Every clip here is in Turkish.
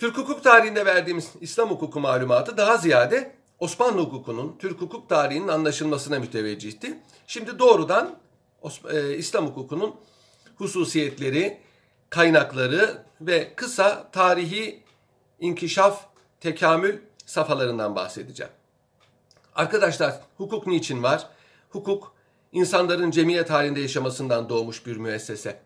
Türk hukuk tarihinde verdiğimiz İslam hukuku malumatı daha ziyade Osmanlı hukukunun, Türk hukuk tarihinin anlaşılmasına müteveccihti. Şimdi doğrudan e, İslam hukukunun hususiyetleri, kaynakları ve kısa tarihi inkişaf, tekamül safhalarından bahsedeceğim. Arkadaşlar hukuk niçin var? Hukuk insanların cemiyet halinde yaşamasından doğmuş bir müessese.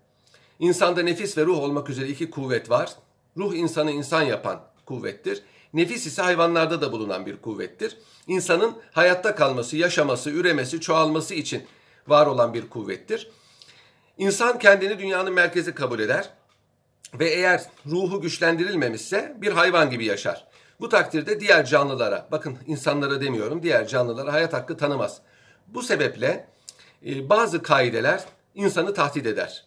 İnsanda nefis ve ruh olmak üzere iki kuvvet var. Ruh insanı insan yapan kuvvettir. Nefis ise hayvanlarda da bulunan bir kuvvettir. İnsanın hayatta kalması, yaşaması, üremesi, çoğalması için var olan bir kuvvettir. İnsan kendini dünyanın merkezi kabul eder ve eğer ruhu güçlendirilmemişse bir hayvan gibi yaşar. Bu takdirde diğer canlılara, bakın insanlara demiyorum, diğer canlılara hayat hakkı tanımaz. Bu sebeple e, bazı kaideler insanı tahdit eder.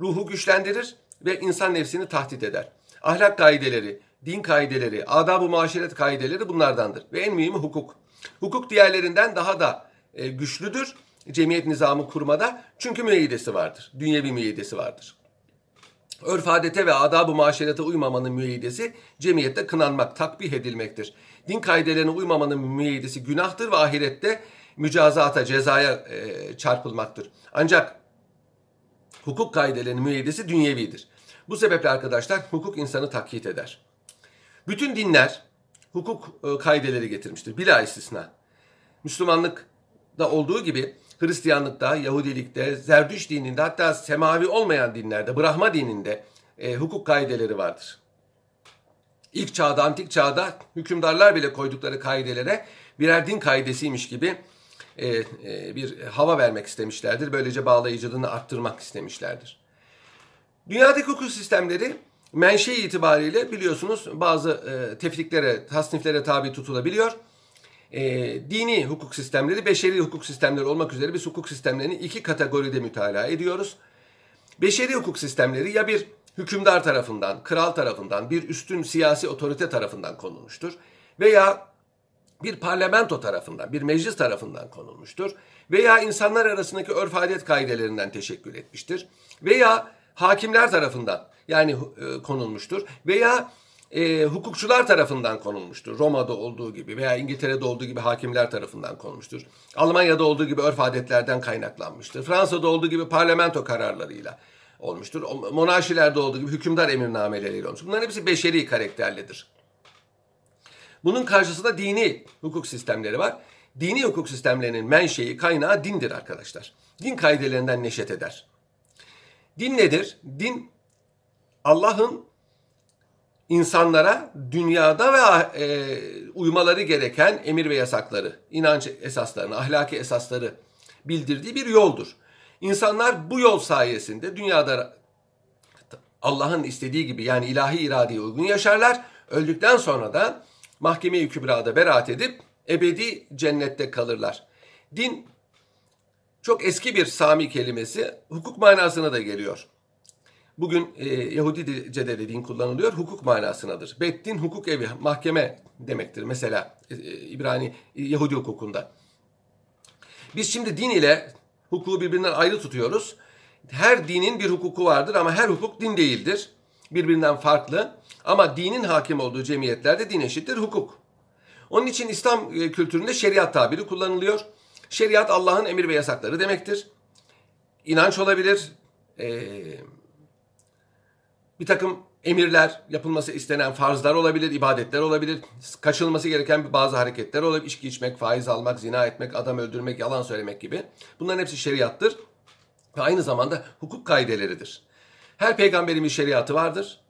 Ruhu güçlendirir ve insan nefsini tahdit eder. Ahlak kaideleri, din kaideleri, adab-ı muaşeret kaideleri bunlardandır. Ve en mühimi hukuk. Hukuk diğerlerinden daha da e, güçlüdür cemiyet nizamı kurmada çünkü müeyyidesi vardır. Dünyevi müeyyidesi vardır. Örf adete ve adab-ı muaşerete uymamanın müeyyidesi cemiyette kınanmak, takbih edilmektir. Din kaidelerine uymamanın müeyyidesi günahtır ve ahirette mücazata, cezaya e, çarpılmaktır. Ancak hukuk kaidelerinin müeyyidesi dünyevidir. Bu sebeple arkadaşlar hukuk insanı takyit eder. Bütün dinler hukuk e, kaideleri getirmiştir. Bila istisna. Müslümanlıkta olduğu gibi Hristiyanlıkta, Yahudilikte, Zerdüş dininde hatta semavi olmayan dinlerde, Brahma dininde e, hukuk kaideleri vardır. İlk çağda, antik çağda hükümdarlar bile koydukları kaidelere birer din kaidesiymiş gibi e, e, bir hava vermek istemişlerdir. Böylece bağlayıcılığını arttırmak istemişlerdir. Dünyadaki hukuk sistemleri menşe itibariyle biliyorsunuz bazı e, tefriklere, tasniflere tabi tutulabiliyor e, dini hukuk sistemleri, beşeri hukuk sistemleri olmak üzere biz hukuk sistemlerini iki kategoride mütalaa ediyoruz. Beşeri hukuk sistemleri ya bir hükümdar tarafından, kral tarafından, bir üstün siyasi otorite tarafından konulmuştur veya bir parlamento tarafından, bir meclis tarafından konulmuştur veya insanlar arasındaki örf adet kaidelerinden teşekkül etmiştir veya hakimler tarafından yani e, konulmuştur veya e, hukukçular tarafından konulmuştur. Roma'da olduğu gibi veya İngiltere'de olduğu gibi hakimler tarafından konulmuştur. Almanya'da olduğu gibi örf adetlerden kaynaklanmıştır. Fransa'da olduğu gibi parlamento kararlarıyla olmuştur. Monarşilerde olduğu gibi hükümdar emirnameleriyle olmuştur. Bunların hepsi beşeri karakterlidir. Bunun karşısında dini hukuk sistemleri var. Dini hukuk sistemlerinin menşei, kaynağı dindir arkadaşlar. Din kaidelerinden neşet eder. Din nedir? Din Allah'ın insanlara dünyada ve e, uymaları gereken emir ve yasakları, inanç esaslarını, ahlaki esasları bildirdiği bir yoldur. İnsanlar bu yol sayesinde dünyada Allah'ın istediği gibi yani ilahi iradeye uygun yaşarlar. Öldükten sonra da mahkeme-i kübrada beraat edip ebedi cennette kalırlar. Din çok eski bir Sami kelimesi hukuk manasına da geliyor bugün e, Yahudice'de de din kullanılıyor. Hukuk manasınadır. Beddin hukuk evi, mahkeme demektir. Mesela e, e İbrani e, Yahudi hukukunda. Biz şimdi din ile hukuku birbirinden ayrı tutuyoruz. Her dinin bir hukuku vardır ama her hukuk din değildir. Birbirinden farklı. Ama dinin hakim olduğu cemiyetlerde din eşittir hukuk. Onun için İslam e, kültüründe şeriat tabiri kullanılıyor. Şeriat Allah'ın emir ve yasakları demektir. İnanç olabilir, e, bir takım emirler, yapılması istenen farzlar olabilir, ibadetler olabilir, kaçılması gereken bazı hareketler olabilir. İçki içmek, faiz almak, zina etmek, adam öldürmek, yalan söylemek gibi. Bunların hepsi şeriattır ve aynı zamanda hukuk kaideleridir. Her peygamberin bir şeriatı vardır.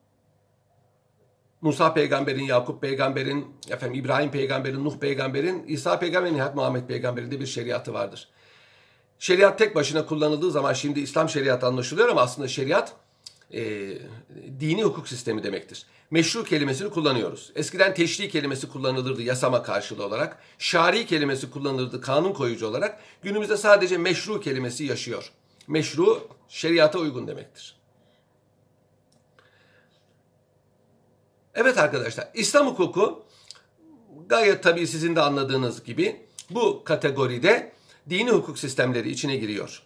Musa peygamberin, Yakup peygamberin, efendim İbrahim peygamberin, Nuh peygamberin, İsa peygamberin, Nihat Muhammed peygamberin de bir şeriatı vardır. Şeriat tek başına kullanıldığı zaman şimdi İslam şeriatı anlaşılıyor ama aslında şeriat e, dini hukuk sistemi demektir. Meşru kelimesini kullanıyoruz. Eskiden teşri kelimesi kullanılırdı yasama karşılığı olarak. Şari kelimesi kullanılırdı kanun koyucu olarak. Günümüzde sadece meşru kelimesi yaşıyor. Meşru şeriata uygun demektir. Evet arkadaşlar İslam hukuku gayet tabii sizin de anladığınız gibi bu kategoride dini hukuk sistemleri içine giriyor.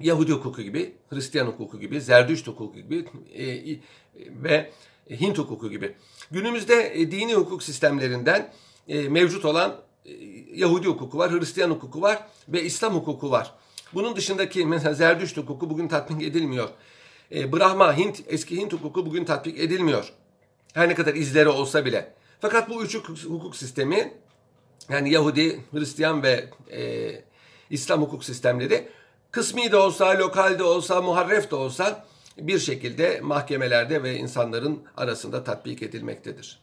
Yahudi hukuku gibi, Hristiyan hukuku gibi, Zerdüşt hukuku gibi e, e, ve Hint hukuku gibi. Günümüzde e, dini hukuk sistemlerinden e, mevcut olan e, Yahudi hukuku var, Hristiyan hukuku var ve İslam hukuku var. Bunun dışındaki mesela Zerdüşt hukuku bugün tatbik edilmiyor. E, Brahma, Hint, eski Hint hukuku bugün tatbik edilmiyor. Her ne kadar izleri olsa bile. Fakat bu üç hukuk sistemi yani Yahudi, Hristiyan ve e, İslam hukuk sistemleri kısmi de olsa, lokal de olsa, muharref de olsa bir şekilde mahkemelerde ve insanların arasında tatbik edilmektedir.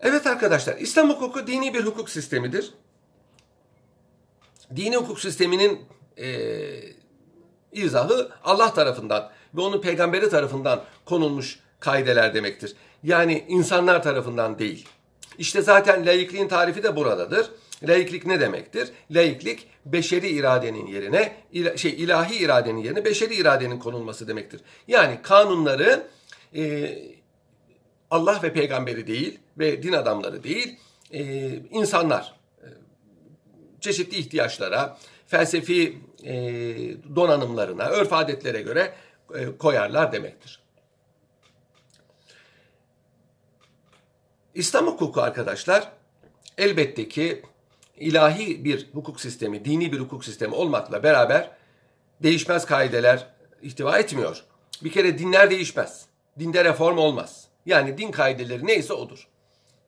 Evet arkadaşlar, İslam hukuku dini bir hukuk sistemidir. Dini hukuk sisteminin e, izahı Allah tarafından ve onun peygamberi tarafından konulmuş kaideler demektir. Yani insanlar tarafından değil. İşte zaten laikliğin tarifi de buradadır. Laiklik ne demektir? Laiklik beşeri iradenin yerine şey ilahi iradenin yerine beşeri iradenin konulması demektir. Yani kanunları e, Allah ve peygamberi değil ve din adamları değil e, insanlar e, çeşitli ihtiyaçlara, felsefi e, donanımlarına, örf adetlere göre koyarlar demektir. İslam hukuku arkadaşlar elbette ki ilahi bir hukuk sistemi, dini bir hukuk sistemi olmakla beraber değişmez kaideler ihtiva etmiyor. Bir kere dinler değişmez. Dinde reform olmaz. Yani din kaideleri neyse odur.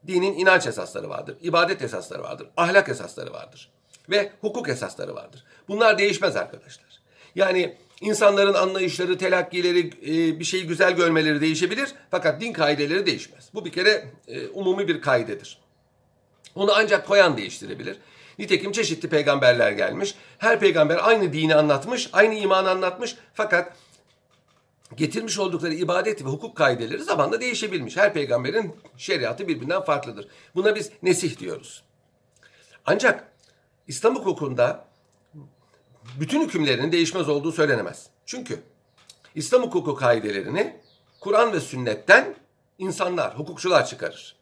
Dinin inanç esasları vardır, ibadet esasları vardır, ahlak esasları vardır ve hukuk esasları vardır. Bunlar değişmez arkadaşlar. Yani insanların anlayışları, telakkileri, e, bir şeyi güzel görmeleri değişebilir fakat din kaideleri değişmez. Bu bir kere e, umumi bir kaidedir. Onu ancak koyan değiştirebilir. Nitekim çeşitli peygamberler gelmiş. Her peygamber aynı dini anlatmış, aynı imanı anlatmış. Fakat getirmiş oldukları ibadet ve hukuk kaideleri zamanla değişebilmiş. Her peygamberin şeriatı birbirinden farklıdır. Buna biz nesih diyoruz. Ancak İslam hukukunda bütün hükümlerinin değişmez olduğu söylenemez. Çünkü İslam hukuku kaidelerini Kur'an ve sünnetten insanlar, hukukçular çıkarır.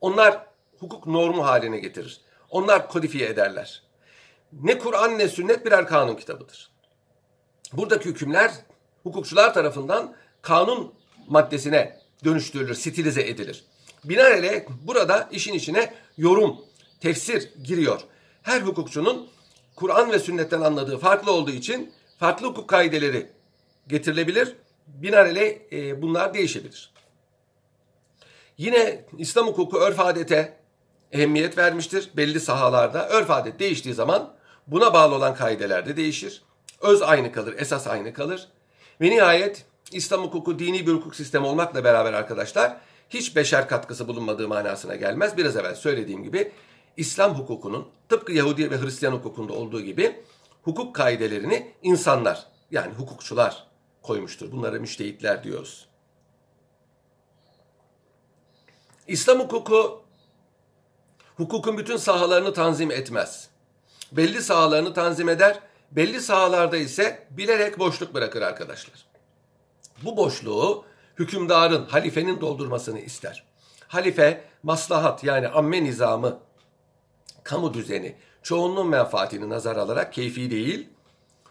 Onlar hukuk normu haline getirir. Onlar kodifiye ederler. Ne Kur'an ne sünnet birer kanun kitabıdır. Buradaki hükümler hukukçular tarafından kanun maddesine dönüştürülür, stilize edilir. Binaenaleyh burada işin içine yorum, tefsir giriyor. Her hukukçunun Kur'an ve sünnetten anladığı farklı olduğu için farklı hukuk kaideleri getirilebilir. Binaenaleyh e, bunlar değişebilir. Yine İslam hukuku örf adete ehemmiyet vermiştir belli sahalarda. Örf adet değiştiği zaman buna bağlı olan kaideler de değişir. Öz aynı kalır, esas aynı kalır. Ve nihayet İslam hukuku dini bir hukuk sistemi olmakla beraber arkadaşlar hiç beşer katkısı bulunmadığı manasına gelmez. Biraz evvel söylediğim gibi İslam hukukunun tıpkı Yahudi ve Hristiyan hukukunda olduğu gibi hukuk kaidelerini insanlar yani hukukçular koymuştur. Bunlara müştehitler diyoruz. İslam hukuku hukukun bütün sahalarını tanzim etmez. Belli sahalarını tanzim eder, belli sahalarda ise bilerek boşluk bırakır arkadaşlar. Bu boşluğu hükümdarın, halifenin doldurmasını ister. Halife maslahat yani amme nizamı, kamu düzeni, çoğunluğun menfaatini nazar alarak keyfi değil,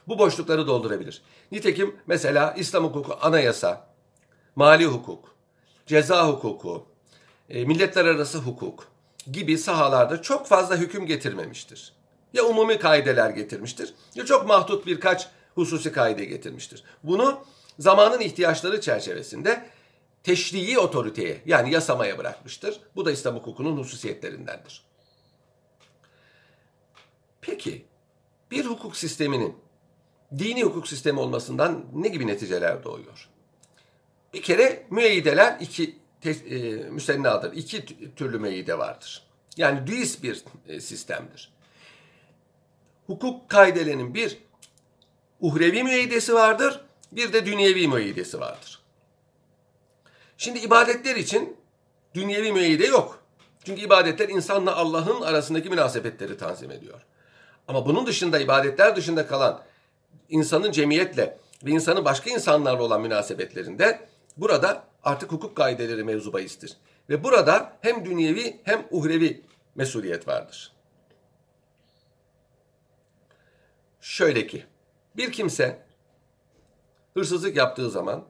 bu boşlukları doldurabilir. Nitekim mesela İslam hukuku anayasa, mali hukuk, ceza hukuku, e, milletler arası hukuk gibi sahalarda çok fazla hüküm getirmemiştir. Ya umumi kaideler getirmiştir ya çok mahdut birkaç hususi kaide getirmiştir. Bunu zamanın ihtiyaçları çerçevesinde teşrii otoriteye yani yasamaya bırakmıştır. Bu da İslam hukukunun hususiyetlerindendir. Peki bir hukuk sisteminin dini hukuk sistemi olmasından ne gibi neticeler doğuyor? Bir kere müeyyideler iki te, e, müsennadır. İki türlü müeyyide vardır. Yani düis bir e, sistemdir. Hukuk kaidelerinin bir uhrevi müeyyidesi vardır, bir de dünyevi müeyyidesi vardır. Şimdi ibadetler için dünyevi müeyyide yok. Çünkü ibadetler insanla Allah'ın arasındaki münasebetleri tanzim ediyor. Ama bunun dışında ibadetler dışında kalan insanın cemiyetle ve insanın başka insanlarla olan münasebetlerinde burada artık hukuk kaideleri mevzu bahistir. Ve burada hem dünyevi hem uhrevi mesuliyet vardır. şöyle ki bir kimse hırsızlık yaptığı zaman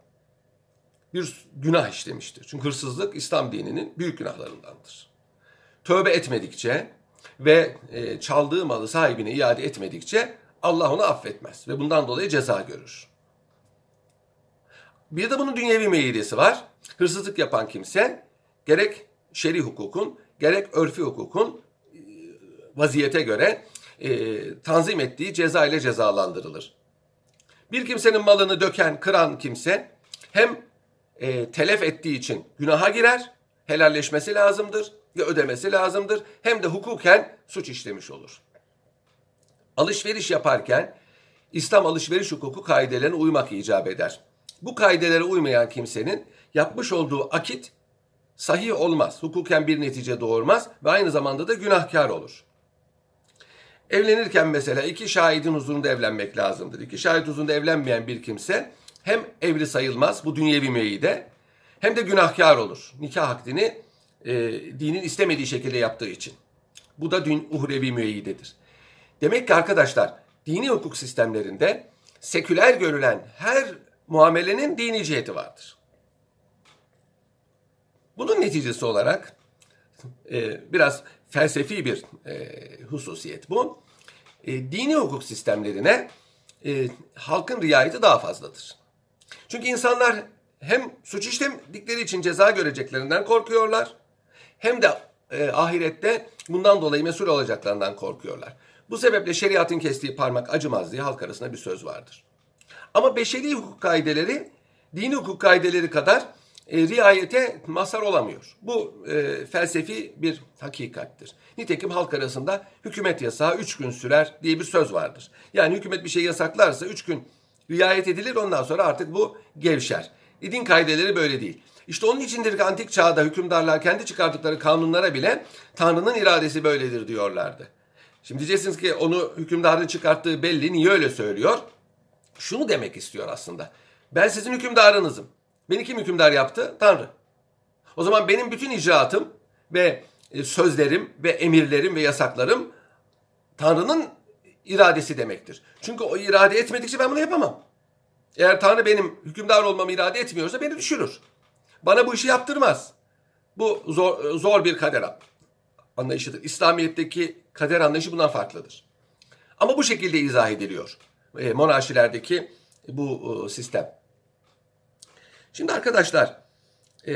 bir günah işlemiştir. Çünkü hırsızlık İslam dininin büyük günahlarındandır. Tövbe etmedikçe ve e, çaldığı malı sahibine iade etmedikçe Allah onu affetmez ve bundan dolayı ceza görür. Bir de bunun dünyevi meyidesi var. Hırsızlık yapan kimse gerek şer'i hukukun gerek örfi hukukun e, vaziyete göre e, tanzim ettiği ceza ile cezalandırılır. Bir kimsenin malını döken, kıran kimse hem e, telef ettiği için günaha girer, helalleşmesi lazımdır ve ödemesi lazımdır. Hem de hukuken suç işlemiş olur. Alışveriş yaparken İslam alışveriş hukuku kaidelerine uymak icap eder. Bu kaidelere uymayan kimsenin yapmış olduğu akit sahih olmaz. Hukuken bir netice doğurmaz ve aynı zamanda da günahkar olur. Evlenirken mesela iki şahidin huzurunda evlenmek lazımdır. İki şahit huzurunda evlenmeyen bir kimse hem evli sayılmaz bu dünyevi meyide hem de günahkar olur. Nikah akdini e, dinin istemediği şekilde yaptığı için. Bu da dün uhrevi müeyyidedir. Demek ki arkadaşlar dini hukuk sistemlerinde seküler görülen her muamelenin dini ciheti vardır. Bunun neticesi olarak e, biraz felsefi bir e, hususiyet bu. E, dini hukuk sistemlerine e, halkın riayeti daha fazladır. Çünkü insanlar hem suç işlemdikleri için ceza göreceklerinden korkuyorlar hem de e, ahirette bundan dolayı mesul olacaklarından korkuyorlar. Bu sebeple şeriatın kestiği parmak acımaz diye halk arasında bir söz vardır. Ama beşeri hukuk kaideleri dini hukuk kaideleri kadar e, riayete mazhar olamıyor. Bu e, felsefi bir hakikattir. Nitekim halk arasında hükümet yasağı üç gün sürer diye bir söz vardır. Yani hükümet bir şey yasaklarsa üç gün riayet edilir ondan sonra artık bu gevşer. E, din kaideleri böyle değil. İşte onun içindir ki antik çağda hükümdarlar kendi çıkardıkları kanunlara bile Tanrı'nın iradesi böyledir diyorlardı. Şimdi diyeceksiniz ki onu hükümdarın çıkarttığı belli. Niye öyle söylüyor? Şunu demek istiyor aslında. Ben sizin hükümdarınızım. Beni kim hükümdar yaptı? Tanrı. O zaman benim bütün icraatım ve e, sözlerim ve emirlerim ve yasaklarım Tanrı'nın iradesi demektir. Çünkü o irade etmedikçe ben bunu yapamam. Eğer Tanrı benim hükümdar olmamı irade etmiyorsa beni düşürür. Bana bu işi yaptırmaz. Bu zor, zor bir kader anlayışıdır. İslamiyet'teki kader anlayışı bundan farklıdır. Ama bu şekilde izah ediliyor. E, monarşilerdeki bu e, sistem. Şimdi arkadaşlar e,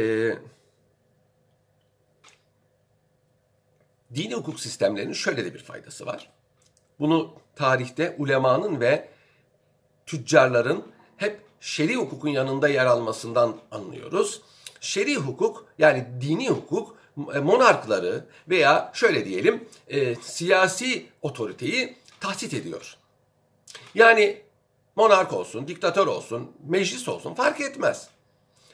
dini hukuk sistemlerinin şöyle de bir faydası var. Bunu tarihte ulemanın ve tüccarların hep şer'i hukukun yanında yer almasından anlıyoruz. Şer'i hukuk yani dini hukuk e, monarkları veya şöyle diyelim e, siyasi otoriteyi tahsit ediyor. Yani monark olsun, diktatör olsun, meclis olsun fark etmez.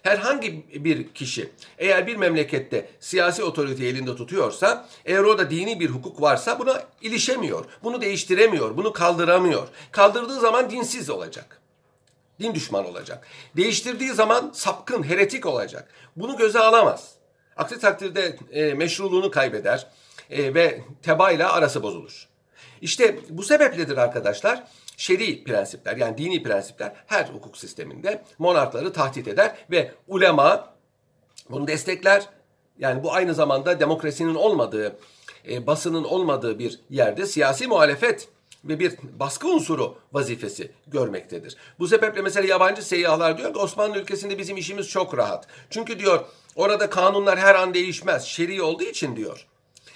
Herhangi bir kişi eğer bir memlekette siyasi otorite elinde tutuyorsa, eğer orada dini bir hukuk varsa buna ilişemiyor, bunu değiştiremiyor, bunu kaldıramıyor. Kaldırdığı zaman dinsiz olacak. Din düşman olacak. Değiştirdiği zaman sapkın, heretik olacak. Bunu göze alamaz. Aksi takdirde e, meşruluğunu kaybeder e, ve tebayla arası bozulur. İşte bu sebepledir arkadaşlar şer'i prensipler yani dini prensipler her hukuk sisteminde monarkları tahdit eder ve ulema bunu destekler. Yani bu aynı zamanda demokrasinin olmadığı, e, basının olmadığı bir yerde siyasi muhalefet ve bir baskı unsuru vazifesi görmektedir. Bu sebeple mesela yabancı seyyahlar diyor ki Osmanlı ülkesinde bizim işimiz çok rahat. Çünkü diyor orada kanunlar her an değişmez. Şer'i olduğu için diyor.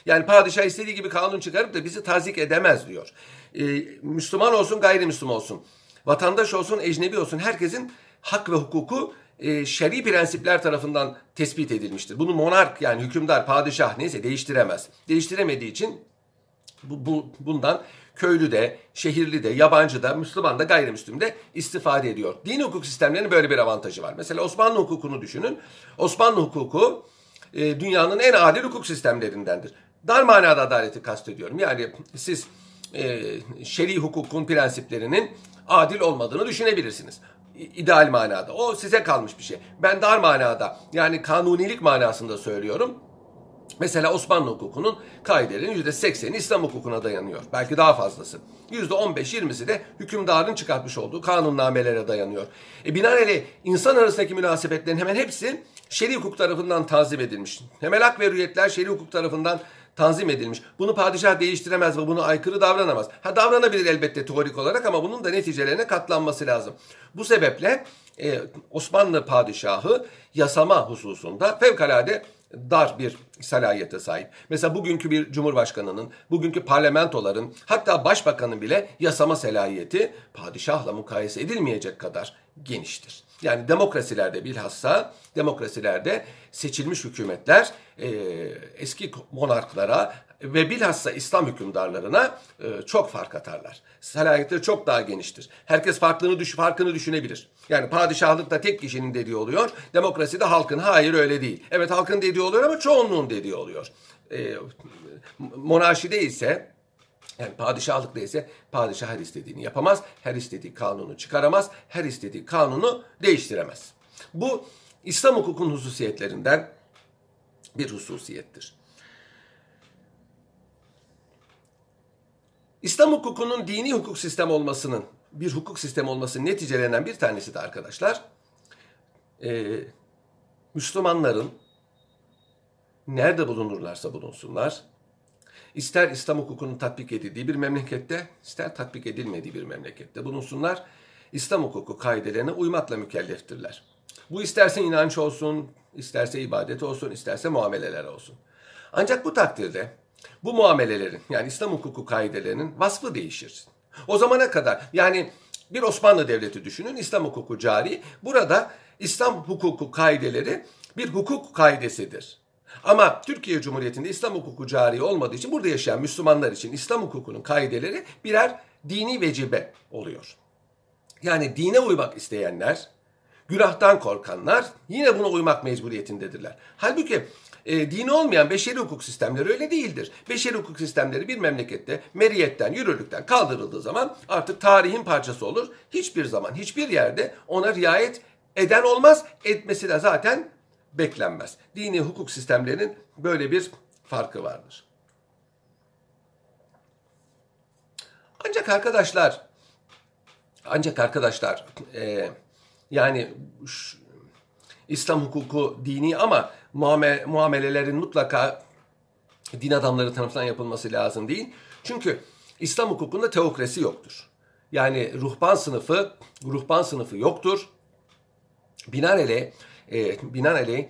Yani padişah istediği gibi kanun çıkarıp da bizi tazik edemez diyor. Ee, Müslüman olsun gayrimüslim olsun. Vatandaş olsun ecnebi olsun herkesin hak ve hukuku e, şer'i prensipler tarafından tespit edilmiştir. Bunu monark yani hükümdar, padişah neyse değiştiremez. Değiştiremediği için bu, bu, bundan köylü de, şehirli de, yabancı da, Müslüman da, gayrimüslim de istifade ediyor. Din hukuk sistemlerinin böyle bir avantajı var. Mesela Osmanlı hukukunu düşünün. Osmanlı hukuku e, dünyanın en adil hukuk sistemlerindendir. Dar manada adaleti kastediyorum. Yani siz e, şer'i hukukun prensiplerinin adil olmadığını düşünebilirsiniz. İdeal manada. O size kalmış bir şey. Ben dar manada yani kanunilik manasında söylüyorum. Mesela Osmanlı hukukunun kaidelerinin %80'i İslam hukukuna dayanıyor. Belki daha fazlası. %15-20'si de hükümdarın çıkartmış olduğu kanunnamelere dayanıyor. E binaenaleyh insan arasındaki münasebetlerin hemen hepsi şer'i hukuk tarafından tanzim edilmiş. Temel hak ve hürriyetler şer'i hukuk tarafından tanzim edilmiş. Bunu padişah değiştiremez ve bunu aykırı davranamaz. Ha davranabilir elbette teorik olarak ama bunun da neticelerine katlanması lazım. Bu sebeple e, Osmanlı padişahı yasama hususunda fevkalade dar bir salayete sahip. Mesela bugünkü bir cumhurbaşkanının, bugünkü parlamentoların, hatta başbakanın bile yasama selahiyeti padişahla mukayese edilmeyecek kadar geniştir. Yani demokrasilerde bilhassa demokrasilerde seçilmiş hükümetler e, eski monarklara ve bilhassa İslam hükümdarlarına e, çok fark atarlar. Selahiyetleri çok daha geniştir. Herkes farklını düş farkını düşünebilir. Yani padişahlıkta tek kişinin dediği oluyor. Demokraside halkın hayır öyle değil. Evet halkın dediği oluyor ama çoğunluğun dediği oluyor. E, monarşide ise yani padişahlıkta ise padişah her istediğini yapamaz, her istediği kanunu çıkaramaz, her istediği kanunu değiştiremez. Bu İslam hukukun hususiyetlerinden bir hususiyettir. İslam hukukunun dini hukuk sistemi olmasının, bir hukuk sistemi olmasının neticelerinden bir tanesi de arkadaşlar, e, Müslümanların nerede bulunurlarsa bulunsunlar, ister İslam hukukunun tatbik edildiği bir memlekette, ister tatbik edilmediği bir memlekette bulunsunlar, İslam hukuku kaidelerine uymakla mükelleftirler. Bu isterse inanç olsun, isterse ibadet olsun, isterse muameleler olsun. Ancak bu takdirde bu muamelelerin yani İslam hukuku kaidelerinin vasfı değişir. O zamana kadar yani bir Osmanlı Devleti düşünün İslam hukuku cari. Burada İslam hukuku kaideleri bir hukuk kaidesidir. Ama Türkiye Cumhuriyeti'nde İslam hukuku cari olmadığı için burada yaşayan Müslümanlar için İslam hukukunun kaideleri birer dini vecibe oluyor. Yani dine uymak isteyenler, günahtan korkanlar yine buna uymak mecburiyetindedirler. Halbuki e, dini olmayan beşeri hukuk sistemleri öyle değildir. Beşeri hukuk sistemleri bir memlekette meriyetten, yürürlükten kaldırıldığı zaman artık tarihin parçası olur. Hiçbir zaman, hiçbir yerde ona riayet eden olmaz. Etmesi de zaten beklenmez. Dini hukuk sistemlerinin böyle bir farkı vardır. Ancak arkadaşlar, ancak arkadaşlar, e, yani şu, İslam hukuku dini ama muamele, muamelelerin mutlaka din adamları tarafından yapılması lazım değil. Çünkü İslam hukukunda teokrasi yoktur. Yani ruhban sınıfı, ruhban sınıfı yoktur. Binaenaleyh, e, binaenaleyh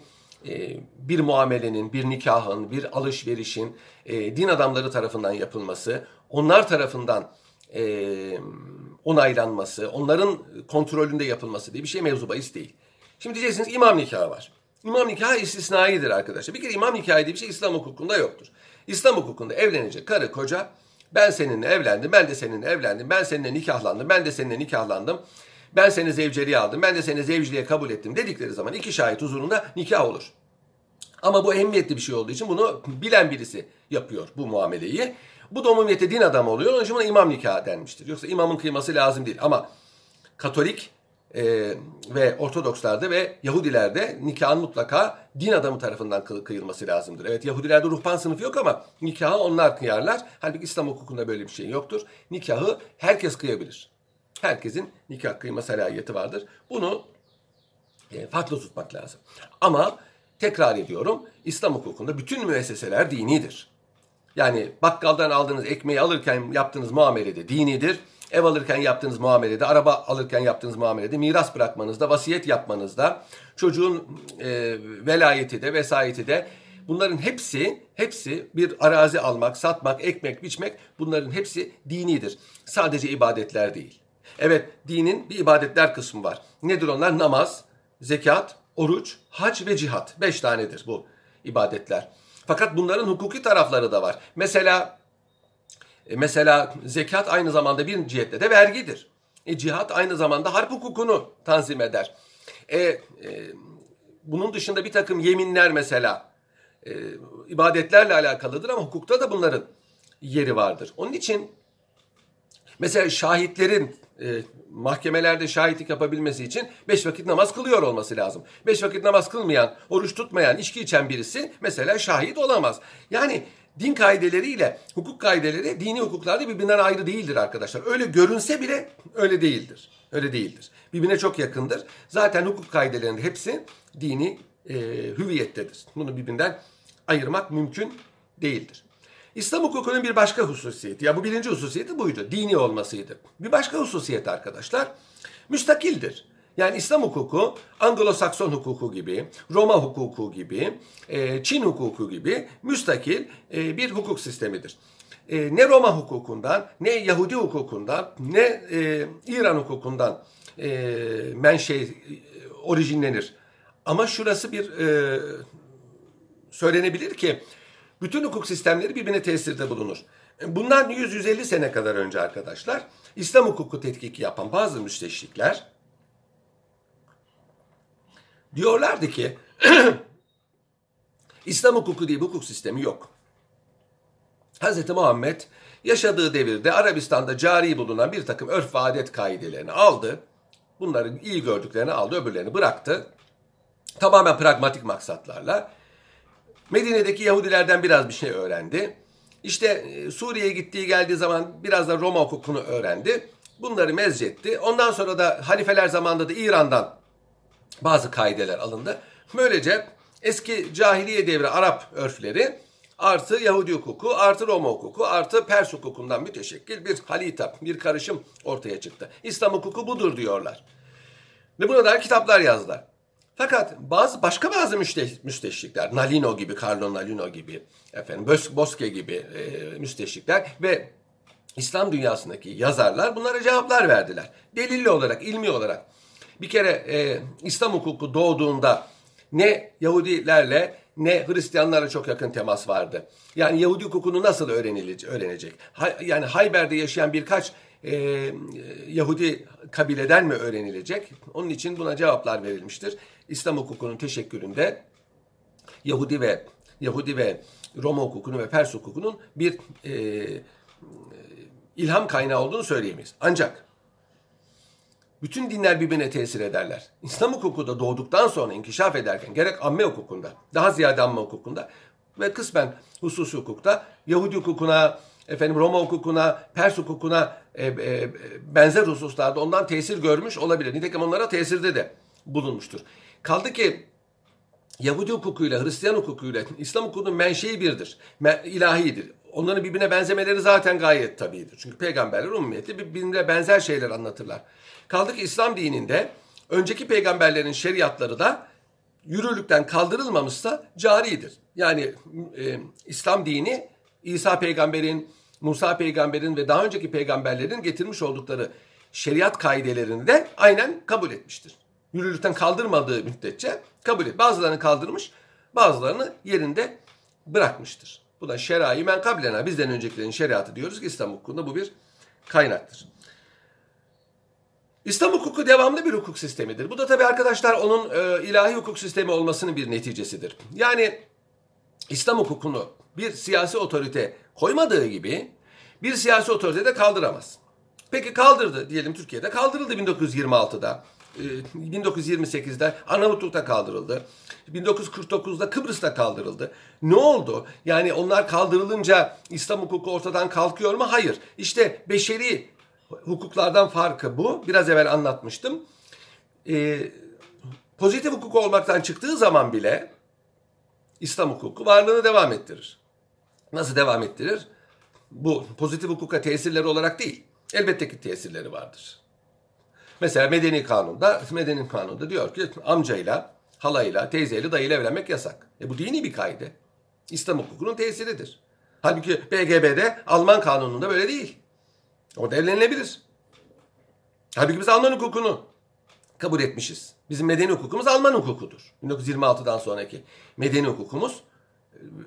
e, bir muamelenin, bir nikahın, bir alışverişin e, din adamları tarafından yapılması, onlar tarafından e, onaylanması, onların kontrolünde yapılması diye bir şey mevzu bahis değil. Şimdi diyeceksiniz imam nikahı var. İmam nikahı istisnaidir arkadaşlar. Bir kere imam nikahı diye bir şey İslam hukukunda yoktur. İslam hukukunda evlenecek karı koca ben seninle evlendim, ben de seninle evlendim, ben seninle nikahlandım, ben de seninle nikahlandım. Ben seni zevceliğe aldım, ben de seni zevciliğe kabul ettim dedikleri zaman iki şahit huzurunda nikah olur. Ama bu emniyetli bir şey olduğu için bunu bilen birisi yapıyor bu muameleyi. Bu da umumiyette din adamı oluyor. Onun için buna imam nikahı denmiştir. Yoksa imamın kıyması lazım değil. Ama Katolik e, ve Ortodokslarda ve Yahudilerde nikahın mutlaka din adamı tarafından kıyılması lazımdır. Evet Yahudilerde ruhban sınıfı yok ama nikahı onlar kıyarlar. Halbuki İslam hukukunda böyle bir şey yoktur. Nikahı herkes kıyabilir. Herkesin nikah kıyma salayeti vardır. Bunu e, farklı tutmak lazım. Ama tekrar ediyorum İslam hukukunda bütün müesseseler dinidir. Yani bakkaldan aldığınız ekmeği alırken yaptığınız muamelede dinidir. Ev alırken yaptığınız muamelede, araba alırken yaptığınız muamelede, miras bırakmanızda, vasiyet yapmanızda, çocuğun e, velayeti de, vesayeti de bunların hepsi, hepsi bir arazi almak, satmak, ekmek, biçmek bunların hepsi dinidir. Sadece ibadetler değil. Evet dinin bir ibadetler kısmı var. Nedir onlar? Namaz, zekat, oruç, hac ve cihat. Beş tanedir bu ibadetler. Fakat bunların hukuki tarafları da var. Mesela e, mesela zekat aynı zamanda bir cihetle de vergidir. E, cihat aynı zamanda harp hukukunu tanzim eder. E, e, bunun dışında bir takım yeminler mesela e, ibadetlerle alakalıdır ama hukukta da bunların yeri vardır. Onun için mesela şahitlerin e, mahkemelerde şahitlik yapabilmesi için beş vakit namaz kılıyor olması lazım. Beş vakit namaz kılmayan, oruç tutmayan, içki içen birisi mesela şahit olamaz. Yani din kaideleriyle hukuk kaideleri dini hukuklarda birbirinden ayrı değildir arkadaşlar. Öyle görünse bile öyle değildir. Öyle değildir. Birbirine çok yakındır. Zaten hukuk kaidelerinin hepsi dini e, hüviyettedir. Bunu birbirinden ayırmak mümkün değildir. İslam hukukunun bir başka hususiyeti, ya bu birinci hususiyeti buydu, dini olmasıydı. Bir başka hususiyet arkadaşlar, müstakildir. Yani İslam hukuku, Anglo-Sakson hukuku gibi, Roma hukuku gibi, e, Çin hukuku gibi müstakil e, bir hukuk sistemidir. E, ne Roma hukukundan, ne Yahudi hukukundan, ne İran hukukundan menşe orijinlenir. Ama şurası bir söylenebilir ki bütün hukuk sistemleri birbirine tesirde bulunur. Bundan 100-150 sene kadar önce arkadaşlar İslam hukuku tetkiki yapan bazı müsteşrikler diyorlardı ki İslam hukuku diye bir hukuk sistemi yok. Hz. Muhammed yaşadığı devirde Arabistan'da cari bulunan bir takım örf ve adet kaidelerini aldı. Bunları iyi gördüklerini aldı, öbürlerini bıraktı. Tamamen pragmatik maksatlarla Medine'deki Yahudilerden biraz bir şey öğrendi. İşte e, Suriye'ye gittiği geldiği zaman biraz da Roma hukukunu öğrendi. Bunları mezcetti. Ondan sonra da halifeler zamanında da İran'dan bazı kaideler alındı. Böylece eski cahiliye devri Arap örfleri artı Yahudi hukuku artı Roma hukuku artı Pers hukukundan müteşekkil bir halita, bir karışım ortaya çıktı. İslam hukuku budur diyorlar. Ve buna dair kitaplar yazdılar. Fakat bazı başka bazı müsteşrikler, Nalino gibi, Carlo Nalino gibi, efendim Bosque gibi e, müsteşrikler ve İslam dünyasındaki yazarlar bunlara cevaplar verdiler. Delilli olarak, ilmi olarak. Bir kere e, İslam hukuku doğduğunda ne Yahudilerle ne Hristiyanlarla çok yakın temas vardı. Yani Yahudi hukukunu nasıl öğrenecek? Ha, yani Hayber'de yaşayan birkaç e, Yahudi kabileden mi öğrenilecek? Onun için buna cevaplar verilmiştir. İslam hukukunun teşekküründe Yahudi ve Yahudi ve Roma hukukunun ve Pers hukukunun bir e, ilham kaynağı olduğunu söyleyemeyiz. Ancak bütün dinler birbirine tesir ederler. İslam hukuku da doğduktan sonra inkişaf ederken gerek amme hukukunda, daha ziyade amme hukukunda ve kısmen hususi hukukta Yahudi hukukuna, efendim Roma hukukuna, Pers hukukuna e, e, benzer hususlarda ondan tesir görmüş olabilir. Nitekim onlara tesirde de bulunmuştur. Kaldı ki Yahudi hukukuyla, Hristiyan hukukuyla İslam hukukunun menşei birdir. İlahidir. Onların birbirine benzemeleri zaten gayet tabidir. Çünkü peygamberler umumiyeti birbirine benzer şeyler anlatırlar. Kaldı ki İslam dininde önceki peygamberlerin şeriatları da yürürlükten kaldırılmamışsa caridir. Yani e, İslam dini İsa peygamberin, Musa peygamberin ve daha önceki peygamberlerin getirmiş oldukları şeriat kaidelerini de aynen kabul etmiştir yürürlükten kaldırmadığı müddetçe kabul et. Bazılarını kaldırmış, bazılarını yerinde bırakmıştır. Bu da şerai men kablena. Bizden öncekilerin şeriatı diyoruz ki İslam hukukunda bu bir kaynaktır. İslam hukuku devamlı bir hukuk sistemidir. Bu da tabii arkadaşlar onun e, ilahi hukuk sistemi olmasının bir neticesidir. Yani İslam hukukunu bir siyasi otorite koymadığı gibi bir siyasi otorite de kaldıramaz. Peki kaldırdı diyelim Türkiye'de kaldırıldı 1926'da. 1928'de ee, Arnavutluk'ta kaldırıldı. 1949'da Kıbrıs'ta kaldırıldı. Ne oldu? Yani onlar kaldırılınca İslam hukuku ortadan kalkıyor mu? Hayır. İşte beşeri hukuklardan farkı bu. Biraz evvel anlatmıştım. Ee, pozitif hukuk olmaktan çıktığı zaman bile İslam hukuku varlığını devam ettirir. Nasıl devam ettirir? Bu pozitif hukuka tesirleri olarak değil. Elbette ki tesirleri vardır. Mesela medeni kanunda, medeni kanunda diyor ki amcayla, halayla, teyzeyle, dayıyla evlenmek yasak. E bu dini bir kaide. İslam hukukunun tesiridir. Halbuki BGB'de Alman kanununda böyle değil. Orada evlenilebilir. Halbuki biz Alman hukukunu kabul etmişiz. Bizim medeni hukukumuz Alman hukukudur. 1926'dan sonraki medeni hukukumuz,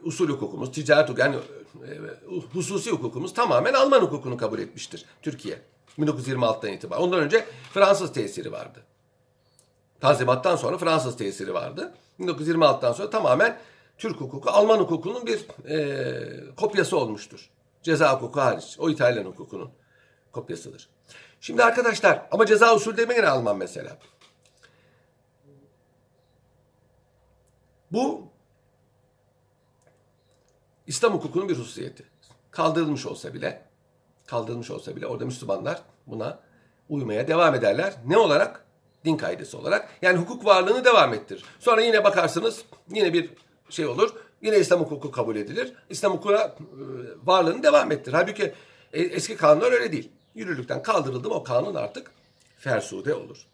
usul hukukumuz, ticaret hukuku, yani e, hususi hukukumuz tamamen Alman hukukunu kabul etmiştir Türkiye. 1926'dan itibaren. Ondan önce Fransız tesiri vardı. Tanzimattan sonra Fransız tesiri vardı. 1926'dan sonra tamamen Türk hukuku, Alman hukukunun bir e, kopyası olmuştur. Ceza hukuku hariç. O İtalyan hukukunun kopyasıdır. Şimdi arkadaşlar ama ceza usulü demeyin Alman mesela. Bu İslam hukukunun bir hususiyeti. Kaldırılmış olsa bile, kaldırılmış olsa bile orada Müslümanlar buna uymaya devam ederler. Ne olarak? Din kaidesi olarak. Yani hukuk varlığını devam ettirir. Sonra yine bakarsınız yine bir şey olur. Yine İslam hukuku kabul edilir. İslam hukukuna e, varlığını devam ettirir. Halbuki e, eski kanunlar öyle değil. Yürürlükten kaldırıldı mı o kanun artık fersude olur.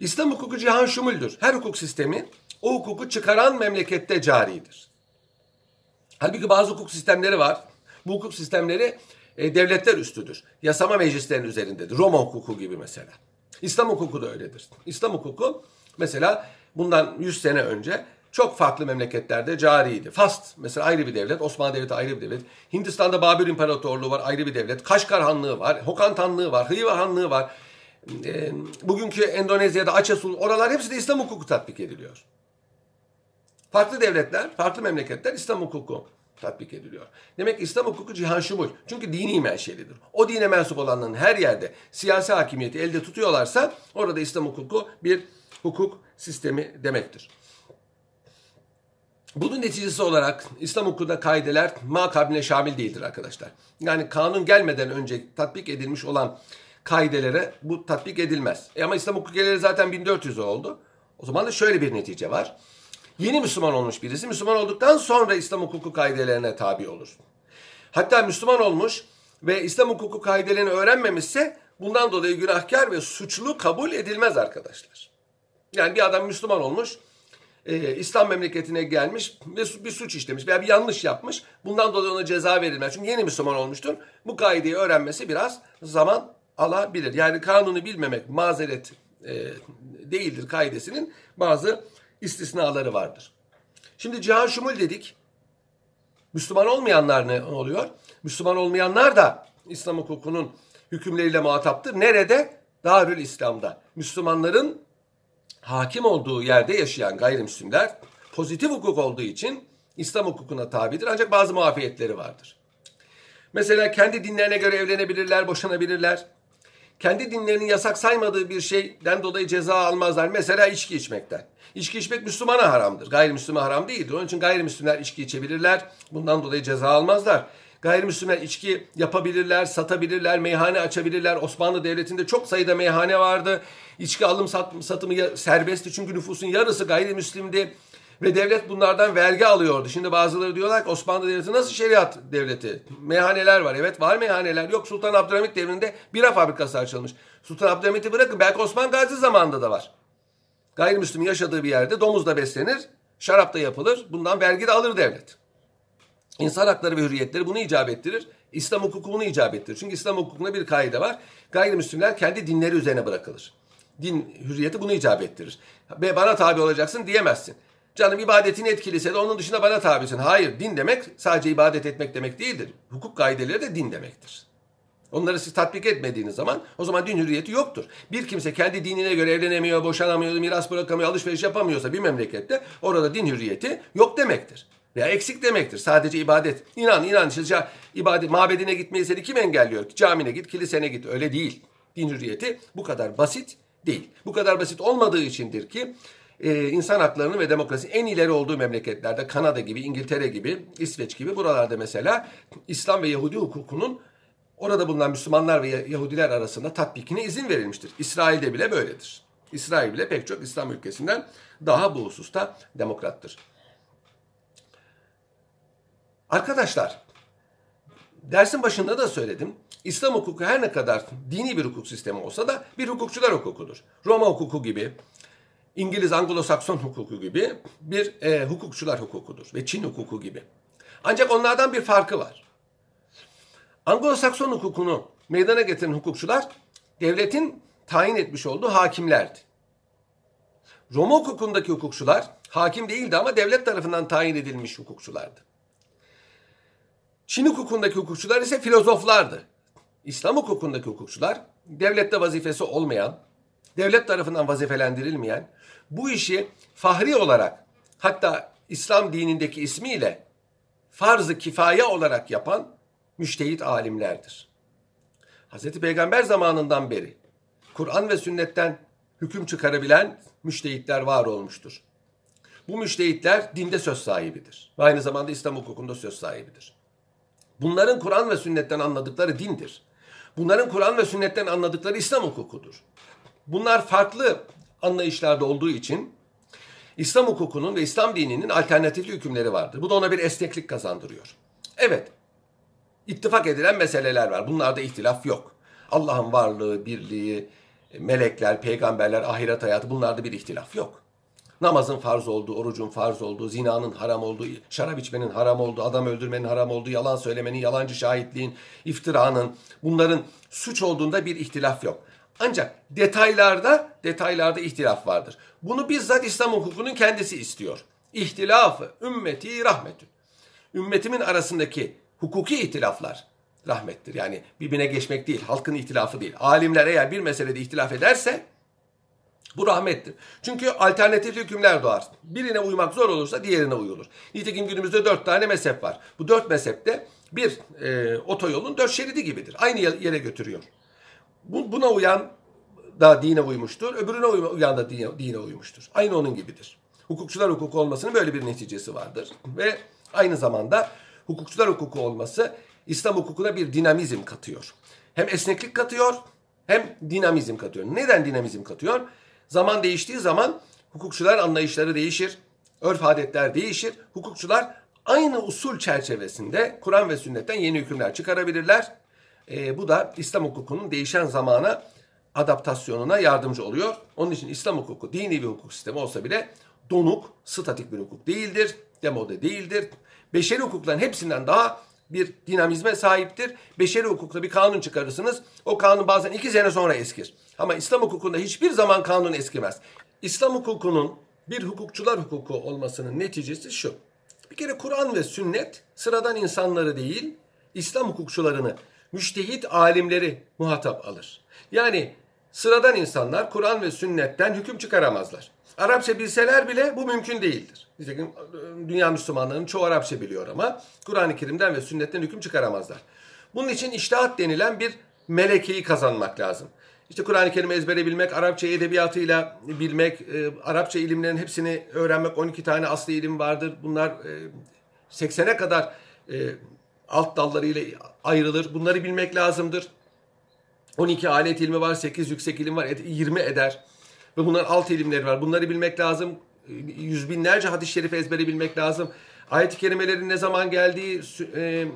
İslam hukuku cihan şumuldür. Her hukuk sistemi o hukuku çıkaran memlekette caridir. Halbuki bazı hukuk sistemleri var. Bu hukuk sistemleri e, devletler üstüdür. Yasama meclislerinin üzerindedir. Roma hukuku gibi mesela. İslam hukuku da öyledir. İslam hukuku mesela bundan 100 sene önce çok farklı memleketlerde cariydi. Fast mesela ayrı bir devlet, Osmanlı Devleti ayrı bir devlet. Hindistan'da Babür İmparatorluğu var ayrı bir devlet. Kaşgar Hanlığı var, Hokan Hanlığı var, Hıva Hanlığı var. E, bugünkü Endonezya'da Aceh oralar hepsi de İslam hukuku tatbik ediliyor. Farklı devletler, farklı memleketler İslam hukuku tatbik ediliyor. Demek İslam hukuku cihan şumul. Çünkü dini menşelidir. O dine mensup olanların her yerde siyasi hakimiyeti elde tutuyorlarsa orada İslam hukuku bir hukuk sistemi demektir. Bunun neticesi olarak İslam hukukunda kaideler makabine şamil değildir arkadaşlar. Yani kanun gelmeden önce tatbik edilmiş olan kaidelere bu tatbik edilmez. E ama İslam hukuku zaten 1400 oldu. O zaman da şöyle bir netice var. Yeni Müslüman olmuş birisi Müslüman olduktan sonra İslam hukuku kaidelerine tabi olur. Hatta Müslüman olmuş ve İslam hukuku kaidelerini öğrenmemişse bundan dolayı günahkar ve suçlu kabul edilmez arkadaşlar. Yani bir adam Müslüman olmuş, e, İslam memleketine gelmiş ve bir suç işlemiş veya bir yanlış yapmış. Bundan dolayı ona ceza verilmez. Çünkü yeni Müslüman olmuştur. Bu kaideyi öğrenmesi biraz zaman alabilir. Yani kanunu bilmemek mazeret e, değildir kaidesinin bazı istisnaları vardır. Şimdi cihan şumul dedik. Müslüman olmayanlar ne oluyor? Müslüman olmayanlar da İslam hukukunun hükümleriyle muhataptır. Nerede? Darül İslam'da. Müslümanların hakim olduğu yerde yaşayan gayrimüslimler pozitif hukuk olduğu için İslam hukukuna tabidir ancak bazı muafiyetleri vardır. Mesela kendi dinlerine göre evlenebilirler, boşanabilirler. Kendi dinlerinin yasak saymadığı bir şeyden dolayı ceza almazlar. Mesela içki içmekten. İçki içmek Müslümana haramdır. Gayrimüslime haram değildir. Onun için gayrimüslimler içki içebilirler. Bundan dolayı ceza almazlar. Gayrimüslimler içki yapabilirler, satabilirler, meyhane açabilirler. Osmanlı Devleti'nde çok sayıda meyhane vardı. İçki alım satımı serbestti çünkü nüfusun yarısı gayrimüslimdi. Ve devlet bunlardan vergi alıyordu. Şimdi bazıları diyorlar ki Osmanlı Devleti nasıl şeriat devleti? Meyhaneler var. Evet var meyhaneler. Yok Sultan Abdülhamit devrinde bira fabrikası açılmış. Sultan Abdülhamit'i bırakın belki Osman Gazi zamanında da var. Gayrimüslim yaşadığı bir yerde domuz da beslenir, şarap da yapılır. Bundan vergi de alır devlet. İnsan hakları ve hürriyetleri bunu icap ettirir. İslam hukuku bunu icap ettirir. Çünkü İslam hukukunda bir kaide var. Gayrimüslimler kendi dinleri üzerine bırakılır. Din hürriyeti bunu icap ettirir. Ve bana tabi olacaksın diyemezsin. Canım ibadetin etkiliyse de onun dışında bana tabisin. Hayır din demek sadece ibadet etmek demek değildir. Hukuk kaideleri de din demektir. Onları siz tatbik etmediğiniz zaman o zaman din hürriyeti yoktur. Bir kimse kendi dinine göre evlenemiyor, boşanamıyor, miras bırakamıyor, alışveriş yapamıyorsa bir memlekette orada din hürriyeti yok demektir. Veya eksik demektir. Sadece ibadet. İnan, inan. Işte ibadet, mabedine gitmeyi seni kim engelliyor? Camine git, kilisene git. Öyle değil. Din hürriyeti bu kadar basit değil. Bu kadar basit olmadığı içindir ki e, insan haklarının ve demokrasinin en ileri olduğu memleketlerde Kanada gibi, İngiltere gibi, İsveç gibi buralarda mesela İslam ve Yahudi hukukunun orada bulunan Müslümanlar ve Yahudiler arasında tatbikine izin verilmiştir. İsrail'de bile böyledir. İsrail bile pek çok İslam ülkesinden daha bu hususta demokrattır. Arkadaşlar, dersin başında da söyledim. İslam hukuku her ne kadar dini bir hukuk sistemi olsa da bir hukukçular hukukudur. Roma hukuku gibi, İngiliz Anglo-Sakson hukuku gibi bir e, hukukçular hukukudur ve Çin hukuku gibi. Ancak onlardan bir farkı var. Anglo-Sakson hukukunu meydana getiren hukukçular devletin tayin etmiş olduğu hakimlerdi. Roma hukukundaki hukukçular hakim değildi ama devlet tarafından tayin edilmiş hukukçulardı. Çin hukukundaki hukukçular ise filozoflardı. İslam hukukundaki hukukçular devlette vazifesi olmayan, devlet tarafından vazifelendirilmeyen, bu işi fahri olarak hatta İslam dinindeki ismiyle farz-ı kifaye olarak yapan müştehit alimlerdir. Hazreti Peygamber zamanından beri Kur'an ve sünnetten hüküm çıkarabilen müştehitler var olmuştur. Bu müştehitler dinde söz sahibidir. Ve aynı zamanda İslam hukukunda söz sahibidir. Bunların Kur'an ve sünnetten anladıkları dindir. Bunların Kur'an ve sünnetten anladıkları İslam hukukudur. Bunlar farklı anlayışlarda olduğu için İslam hukukunun ve İslam dininin alternatifli hükümleri vardır. Bu da ona bir esneklik kazandırıyor. Evet, ittifak edilen meseleler var. Bunlarda ihtilaf yok. Allah'ın varlığı, birliği, melekler, peygamberler, ahiret hayatı bunlarda bir ihtilaf yok. Namazın farz olduğu, orucun farz olduğu, zinanın haram olduğu, şarap içmenin haram olduğu, adam öldürmenin haram olduğu, yalan söylemenin, yalancı şahitliğin, iftiranın, bunların suç olduğunda bir ihtilaf yok. Ancak detaylarda, detaylarda ihtilaf vardır. Bunu bizzat İslam hukukunun kendisi istiyor. İhtilafı ümmeti rahmetü. Ümmetimin arasındaki hukuki ihtilaflar rahmettir. Yani birbirine geçmek değil, halkın ihtilafı değil. Alimler eğer bir meselede ihtilaf ederse bu rahmettir. Çünkü alternatif hükümler doğar. Birine uymak zor olursa diğerine uyulur. Nitekim günümüzde dört tane mezhep var. Bu dört mezhepte bir e, otoyolun dört şeridi gibidir. Aynı yere götürüyor. Bu, buna uyan da dine uymuştur. Öbürüne uyan da dine, dine uymuştur. Aynı onun gibidir. Hukukçular hukuku olmasının böyle bir neticesi vardır. Ve aynı zamanda hukukçular hukuku olması İslam hukukuna bir dinamizm katıyor. Hem esneklik katıyor hem dinamizm katıyor. Neden dinamizm katıyor? Zaman değiştiği zaman hukukçular anlayışları değişir, örf adetler değişir. Hukukçular aynı usul çerçevesinde Kur'an ve sünnetten yeni hükümler çıkarabilirler. E, bu da İslam hukukunun değişen zamana adaptasyonuna yardımcı oluyor. Onun için İslam hukuku dini bir hukuk sistemi olsa bile donuk, statik bir hukuk değildir, demode değildir. Beşeri hukukların hepsinden daha bir dinamizme sahiptir. Beşeri hukukta bir kanun çıkarırsınız. O kanun bazen iki sene sonra eskir. Ama İslam hukukunda hiçbir zaman kanun eskimez. İslam hukukunun bir hukukçular hukuku olmasının neticesi şu. Bir kere Kur'an ve sünnet sıradan insanları değil, İslam hukukçularını, müştehit alimleri muhatap alır. Yani sıradan insanlar Kur'an ve sünnetten hüküm çıkaramazlar. Arapça bilseler bile bu mümkün değildir. Nitekim e, dünya Müslümanlarının çoğu Arapça biliyor ama Kur'an-ı Kerim'den ve sünnetten hüküm çıkaramazlar. Bunun için iştihat denilen bir melekeyi kazanmak lazım. İşte Kur'an-ı Kerim'i ezbere bilmek, Arapça edebiyatıyla bilmek, e, Arapça ilimlerin hepsini öğrenmek. 12 tane aslı ilim vardır. Bunlar e, 80'e kadar e, alt dallarıyla ayrılır. Bunları bilmek lazımdır. 12 alet ilmi var, 8 yüksek ilim var, 20 eder. Ve bunların alt ilimleri var. Bunları bilmek lazım. Yüz binlerce hadis-i şerif ezbere bilmek lazım. Ayet-i kerimelerin ne zaman geldiği, e,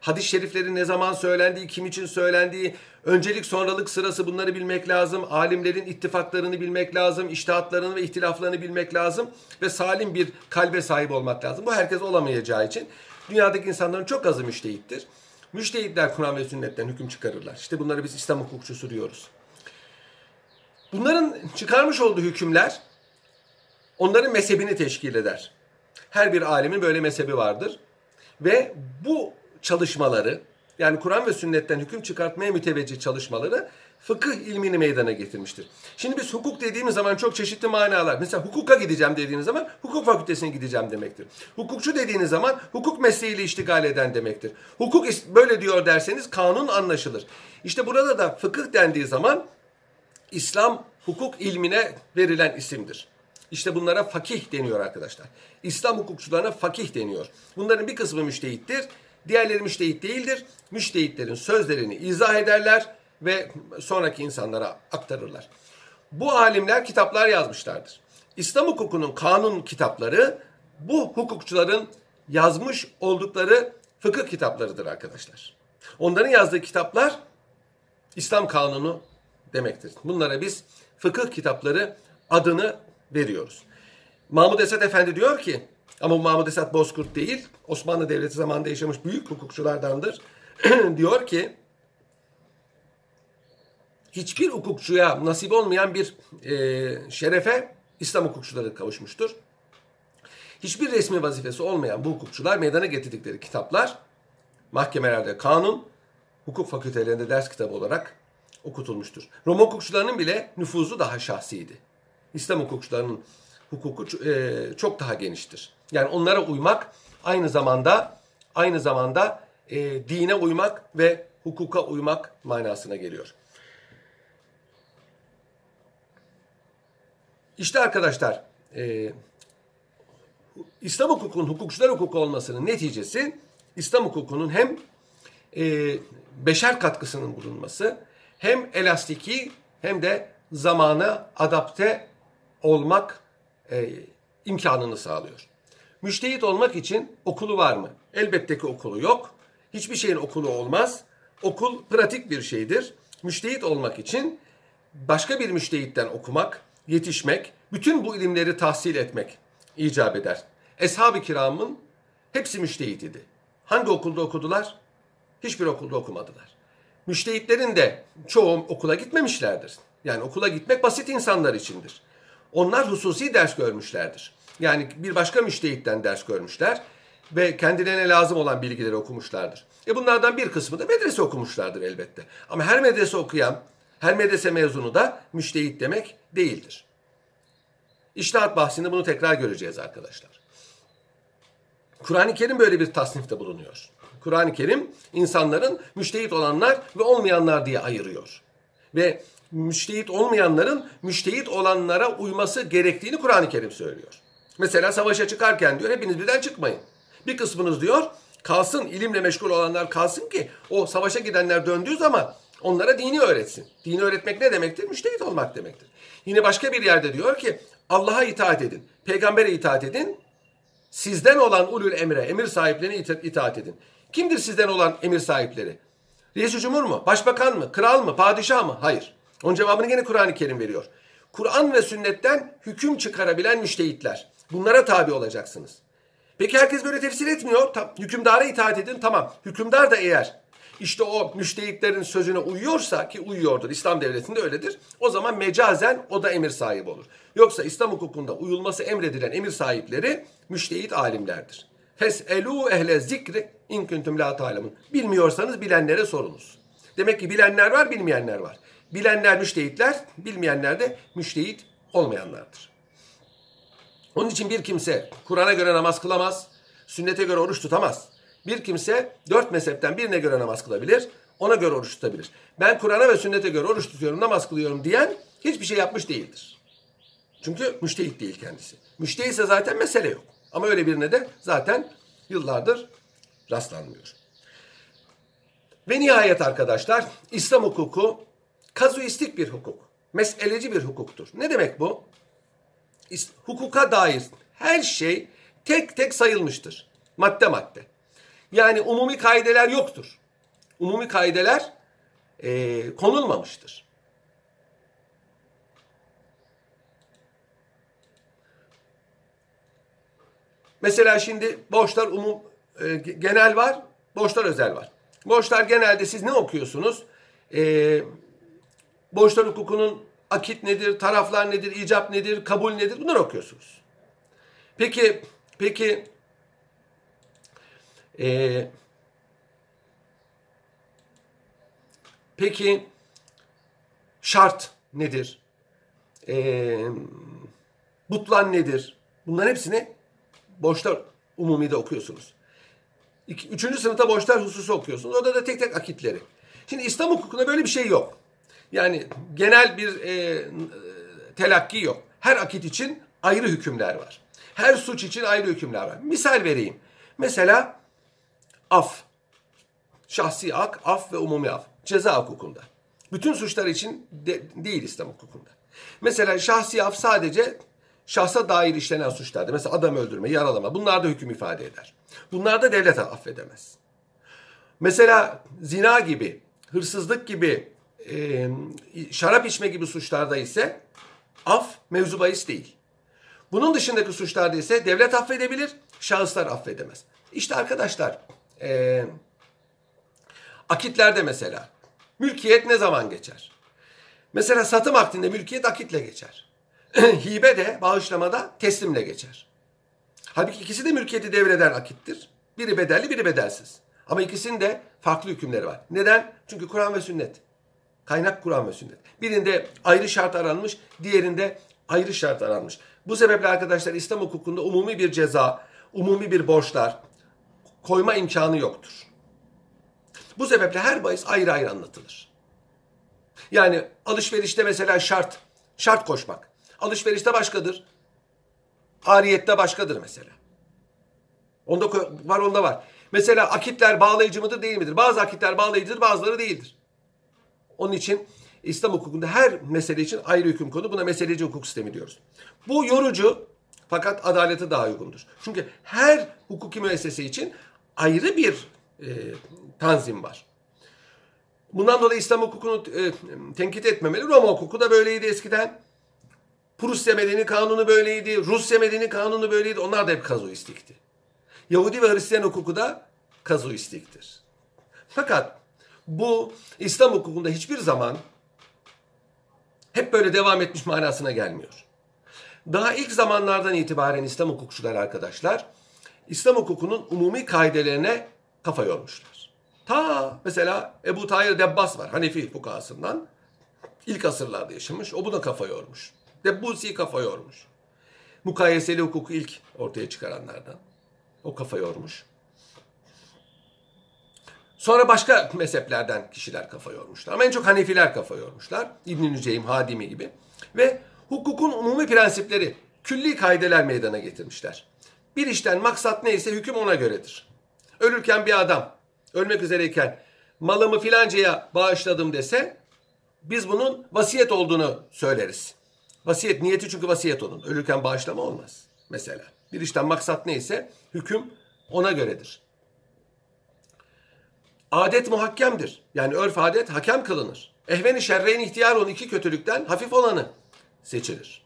hadis-i şeriflerin ne zaman söylendiği, kim için söylendiği, öncelik sonralık sırası bunları bilmek lazım. Alimlerin ittifaklarını bilmek lazım, iştihatlarını ve ihtilaflarını bilmek lazım ve salim bir kalbe sahip olmak lazım. Bu herkes olamayacağı için dünyadaki insanların çok azı müştehittir. Müştehitler Kur'an ve sünnetten hüküm çıkarırlar. İşte bunları biz İslam hukukçusu diyoruz. Bunların çıkarmış olduğu hükümler onların mezhebini teşkil eder. Her bir alimin böyle mezhebi vardır. Ve bu çalışmaları yani Kur'an ve sünnetten hüküm çıkartmaya müteveccih çalışmaları fıkıh ilmini meydana getirmiştir. Şimdi biz hukuk dediğimiz zaman çok çeşitli manalar. Mesela hukuka gideceğim dediğiniz zaman hukuk fakültesine gideceğim demektir. Hukukçu dediğiniz zaman hukuk mesleğiyle iştigal eden demektir. Hukuk böyle diyor derseniz kanun anlaşılır. İşte burada da fıkıh dendiği zaman İslam hukuk ilmine verilen isimdir. İşte bunlara fakih deniyor arkadaşlar. İslam hukukçularına fakih deniyor. Bunların bir kısmı müştehittir, diğerleri müştehit değildir. Müştehitlerin sözlerini izah ederler ve sonraki insanlara aktarırlar. Bu alimler kitaplar yazmışlardır. İslam hukukunun kanun kitapları bu hukukçuların yazmış oldukları fıkıh kitaplarıdır arkadaşlar. Onların yazdığı kitaplar İslam kanunu demektir. Bunlara biz fıkıh kitapları adını veriyoruz. Mahmud Esat Efendi diyor ki ama bu Mahmud Esat Bozkurt değil Osmanlı Devleti zamanında yaşamış büyük hukukçulardandır. diyor ki hiçbir hukukçuya nasip olmayan bir e, şerefe İslam hukukçuları kavuşmuştur. Hiçbir resmi vazifesi olmayan bu hukukçular meydana getirdikleri kitaplar mahkemelerde kanun, hukuk fakültelerinde ders kitabı olarak okutulmuştur. Roma hukukçularının bile nüfuzu daha şahsiydi. İslam hukukçularının hukuku e, çok daha geniştir. Yani onlara uymak aynı zamanda aynı zamanda e, dine uymak ve hukuka uymak manasına geliyor. İşte arkadaşlar e, İslam hukukunun hukukçular hukuku olmasının neticesi İslam hukukunun hem e, beşer katkısının bulunması hem elastiki hem de zamana adapte olmak e, imkanını sağlıyor. Müştehit olmak için okulu var mı? Elbette ki okulu yok. Hiçbir şeyin okulu olmaz. Okul pratik bir şeydir. Müştehit olmak için başka bir müştehitten okumak, yetişmek, bütün bu ilimleri tahsil etmek icap eder. Eshab-ı kiramın hepsi müştehit idi. Hangi okulda okudular? Hiçbir okulda okumadılar. Müştehitlerin de çoğu okula gitmemişlerdir. Yani okula gitmek basit insanlar içindir. Onlar hususi ders görmüşlerdir. Yani bir başka müştehitten ders görmüşler ve kendilerine lazım olan bilgileri okumuşlardır. E bunlardan bir kısmı da medrese okumuşlardır elbette. Ama her medrese okuyan, her medrese mezunu da müştehit demek değildir. İştihat bahsinde bunu tekrar göreceğiz arkadaşlar. Kur'an-ı Kerim böyle bir tasnifte bulunuyor. Kur'an-ı Kerim insanların müştehit olanlar ve olmayanlar diye ayırıyor. Ve müştehit olmayanların müştehit olanlara uyması gerektiğini Kur'an-ı Kerim söylüyor. Mesela savaşa çıkarken diyor hepiniz birden çıkmayın. Bir kısmınız diyor kalsın ilimle meşgul olanlar kalsın ki o savaşa gidenler döndüğü zaman onlara dini öğretsin. Dini öğretmek ne demektir? Müştehit olmak demektir. Yine başka bir yerde diyor ki Allah'a itaat edin, peygambere itaat edin, sizden olan ulul emre, emir sahiplerine itaat edin. Kimdir sizden olan emir sahipleri? Reis-i Cumhur mu? Başbakan mı? Kral mı? Padişah mı? Hayır. Onun cevabını yine Kur'an-ı Kerim veriyor. Kur'an ve sünnetten hüküm çıkarabilen müştehitler. Bunlara tabi olacaksınız. Peki herkes böyle tefsir etmiyor. Tam, hükümdara itaat edin tamam. Hükümdar da eğer işte o müştehitlerin sözüne uyuyorsa ki uyuyordur İslam devletinde öyledir. O zaman mecazen o da emir sahibi olur. Yoksa İslam hukukunda uyulması emredilen emir sahipleri müştehit alimlerdir. Feselu ehle zikri in kuntum la ta'lemun. Bilmiyorsanız bilenlere sorunuz. Demek ki bilenler var, bilmeyenler var. Bilenler müştehitler, bilmeyenler de müştehit olmayanlardır. Onun için bir kimse Kur'an'a göre namaz kılamaz, sünnete göre oruç tutamaz. Bir kimse dört mezhepten birine göre namaz kılabilir, ona göre oruç tutabilir. Ben Kur'an'a ve sünnete göre oruç tutuyorum, namaz kılıyorum diyen hiçbir şey yapmış değildir. Çünkü müştehit değil kendisi. Müştehit ise zaten mesele yok. Ama öyle birine de zaten yıllardır rastlanmıyor. Ve nihayet arkadaşlar İslam hukuku kazuistik bir hukuk. Meseleci bir hukuktur. Ne demek bu? Hukuka dair her şey tek tek sayılmıştır. Madde madde. Yani umumi kaideler yoktur. Umumi kaideler e, konulmamıştır. Mesela şimdi borçlar umum e, genel var, borçlar özel var. Borçlar genelde siz ne okuyorsunuz? E, borçlar hukukunun akit nedir, taraflar nedir, icap nedir, kabul nedir bunları okuyorsunuz. Peki, peki e, peki şart nedir? E, butlan nedir? Bunların hepsini borçlar umumide okuyorsunuz. İki, üçüncü sınıfta borçlar hususu okuyorsunuz. Orada da tek tek akitleri. Şimdi İslam hukukunda böyle bir şey yok. Yani genel bir e, telakki yok. Her akit için ayrı hükümler var. Her suç için ayrı hükümler var. Misal vereyim. Mesela af. Şahsi ak, af ve umumi af. Ceza hukukunda. Bütün suçlar için de, değil İslam hukukunda. Mesela şahsi af sadece şahsa dair işlenen suçlarda mesela adam öldürme, yaralama bunlar da hüküm ifade eder. Bunlar da devlet affedemez. Mesela zina gibi, hırsızlık gibi, e, şarap içme gibi suçlarda ise af mevzu bahis değil. Bunun dışındaki suçlarda ise devlet affedebilir, şahıslar affedemez. İşte arkadaşlar e, akitlerde mesela mülkiyet ne zaman geçer? Mesela satım akdinde mülkiyet akitle geçer. hibe de bağışlamada teslimle geçer. Halbuki ikisi de mülkiyeti devreden akittir. Biri bedelli, biri bedelsiz. Ama ikisinin de farklı hükümleri var. Neden? Çünkü Kur'an ve sünnet. Kaynak Kur'an ve sünnet. Birinde ayrı şart aranmış, diğerinde ayrı şart aranmış. Bu sebeple arkadaşlar İslam hukukunda umumi bir ceza, umumi bir borçlar koyma imkanı yoktur. Bu sebeple her bahis ayrı ayrı anlatılır. Yani alışverişte mesela şart, şart koşmak. Alışverişte başkadır. Ariyette başkadır mesela. Onda var onda var. Mesela akitler bağlayıcı mıdır değil midir? Bazı akitler bağlayıcıdır bazıları değildir. Onun için İslam hukukunda her mesele için ayrı hüküm konu. Buna meseleci hukuk sistemi diyoruz. Bu yorucu fakat adalete daha uygundur. Çünkü her hukuki müessese için ayrı bir e, tanzim var. Bundan dolayı İslam hukukunu e, tenkit etmemeli. Roma hukuku da böyleydi eskiden. Prusya Medeni Kanunu böyleydi. Rusya Medeni Kanunu böyleydi. Onlar da hep kazuistikti. Yahudi ve Hristiyan hukuku da kazuistiktir. Fakat bu İslam hukukunda hiçbir zaman hep böyle devam etmiş manasına gelmiyor. Daha ilk zamanlardan itibaren İslam hukukçular arkadaşlar İslam hukukunun umumi kaidelerine kafa yormuşlar. Ta mesela Ebu Tahir Debbas var Hanefi fukahasından. ilk asırlarda yaşamış. O buna kafa yormuş. Debbusi kafa yormuş. Mukayeseli hukuku ilk ortaya çıkaranlardan. O kafa yormuş. Sonra başka mezheplerden kişiler kafa yormuşlar. Ama en çok Hanefiler kafa yormuşlar. İbn-i Nüceym, Hadimi gibi. Ve hukukun umumi prensipleri, külli kaideler meydana getirmişler. Bir işten maksat neyse hüküm ona göredir. Ölürken bir adam, ölmek üzereyken malımı filancaya bağışladım dese biz bunun vasiyet olduğunu söyleriz. Vasiyet niyeti çünkü vasiyet onun. Ölürken bağışlama olmaz mesela. Bir işten maksat neyse hüküm ona göredir. Adet muhakkemdir. Yani örf adet hakem kılınır. Ehveni şerreyn ihtiyar olan iki kötülükten hafif olanı seçilir.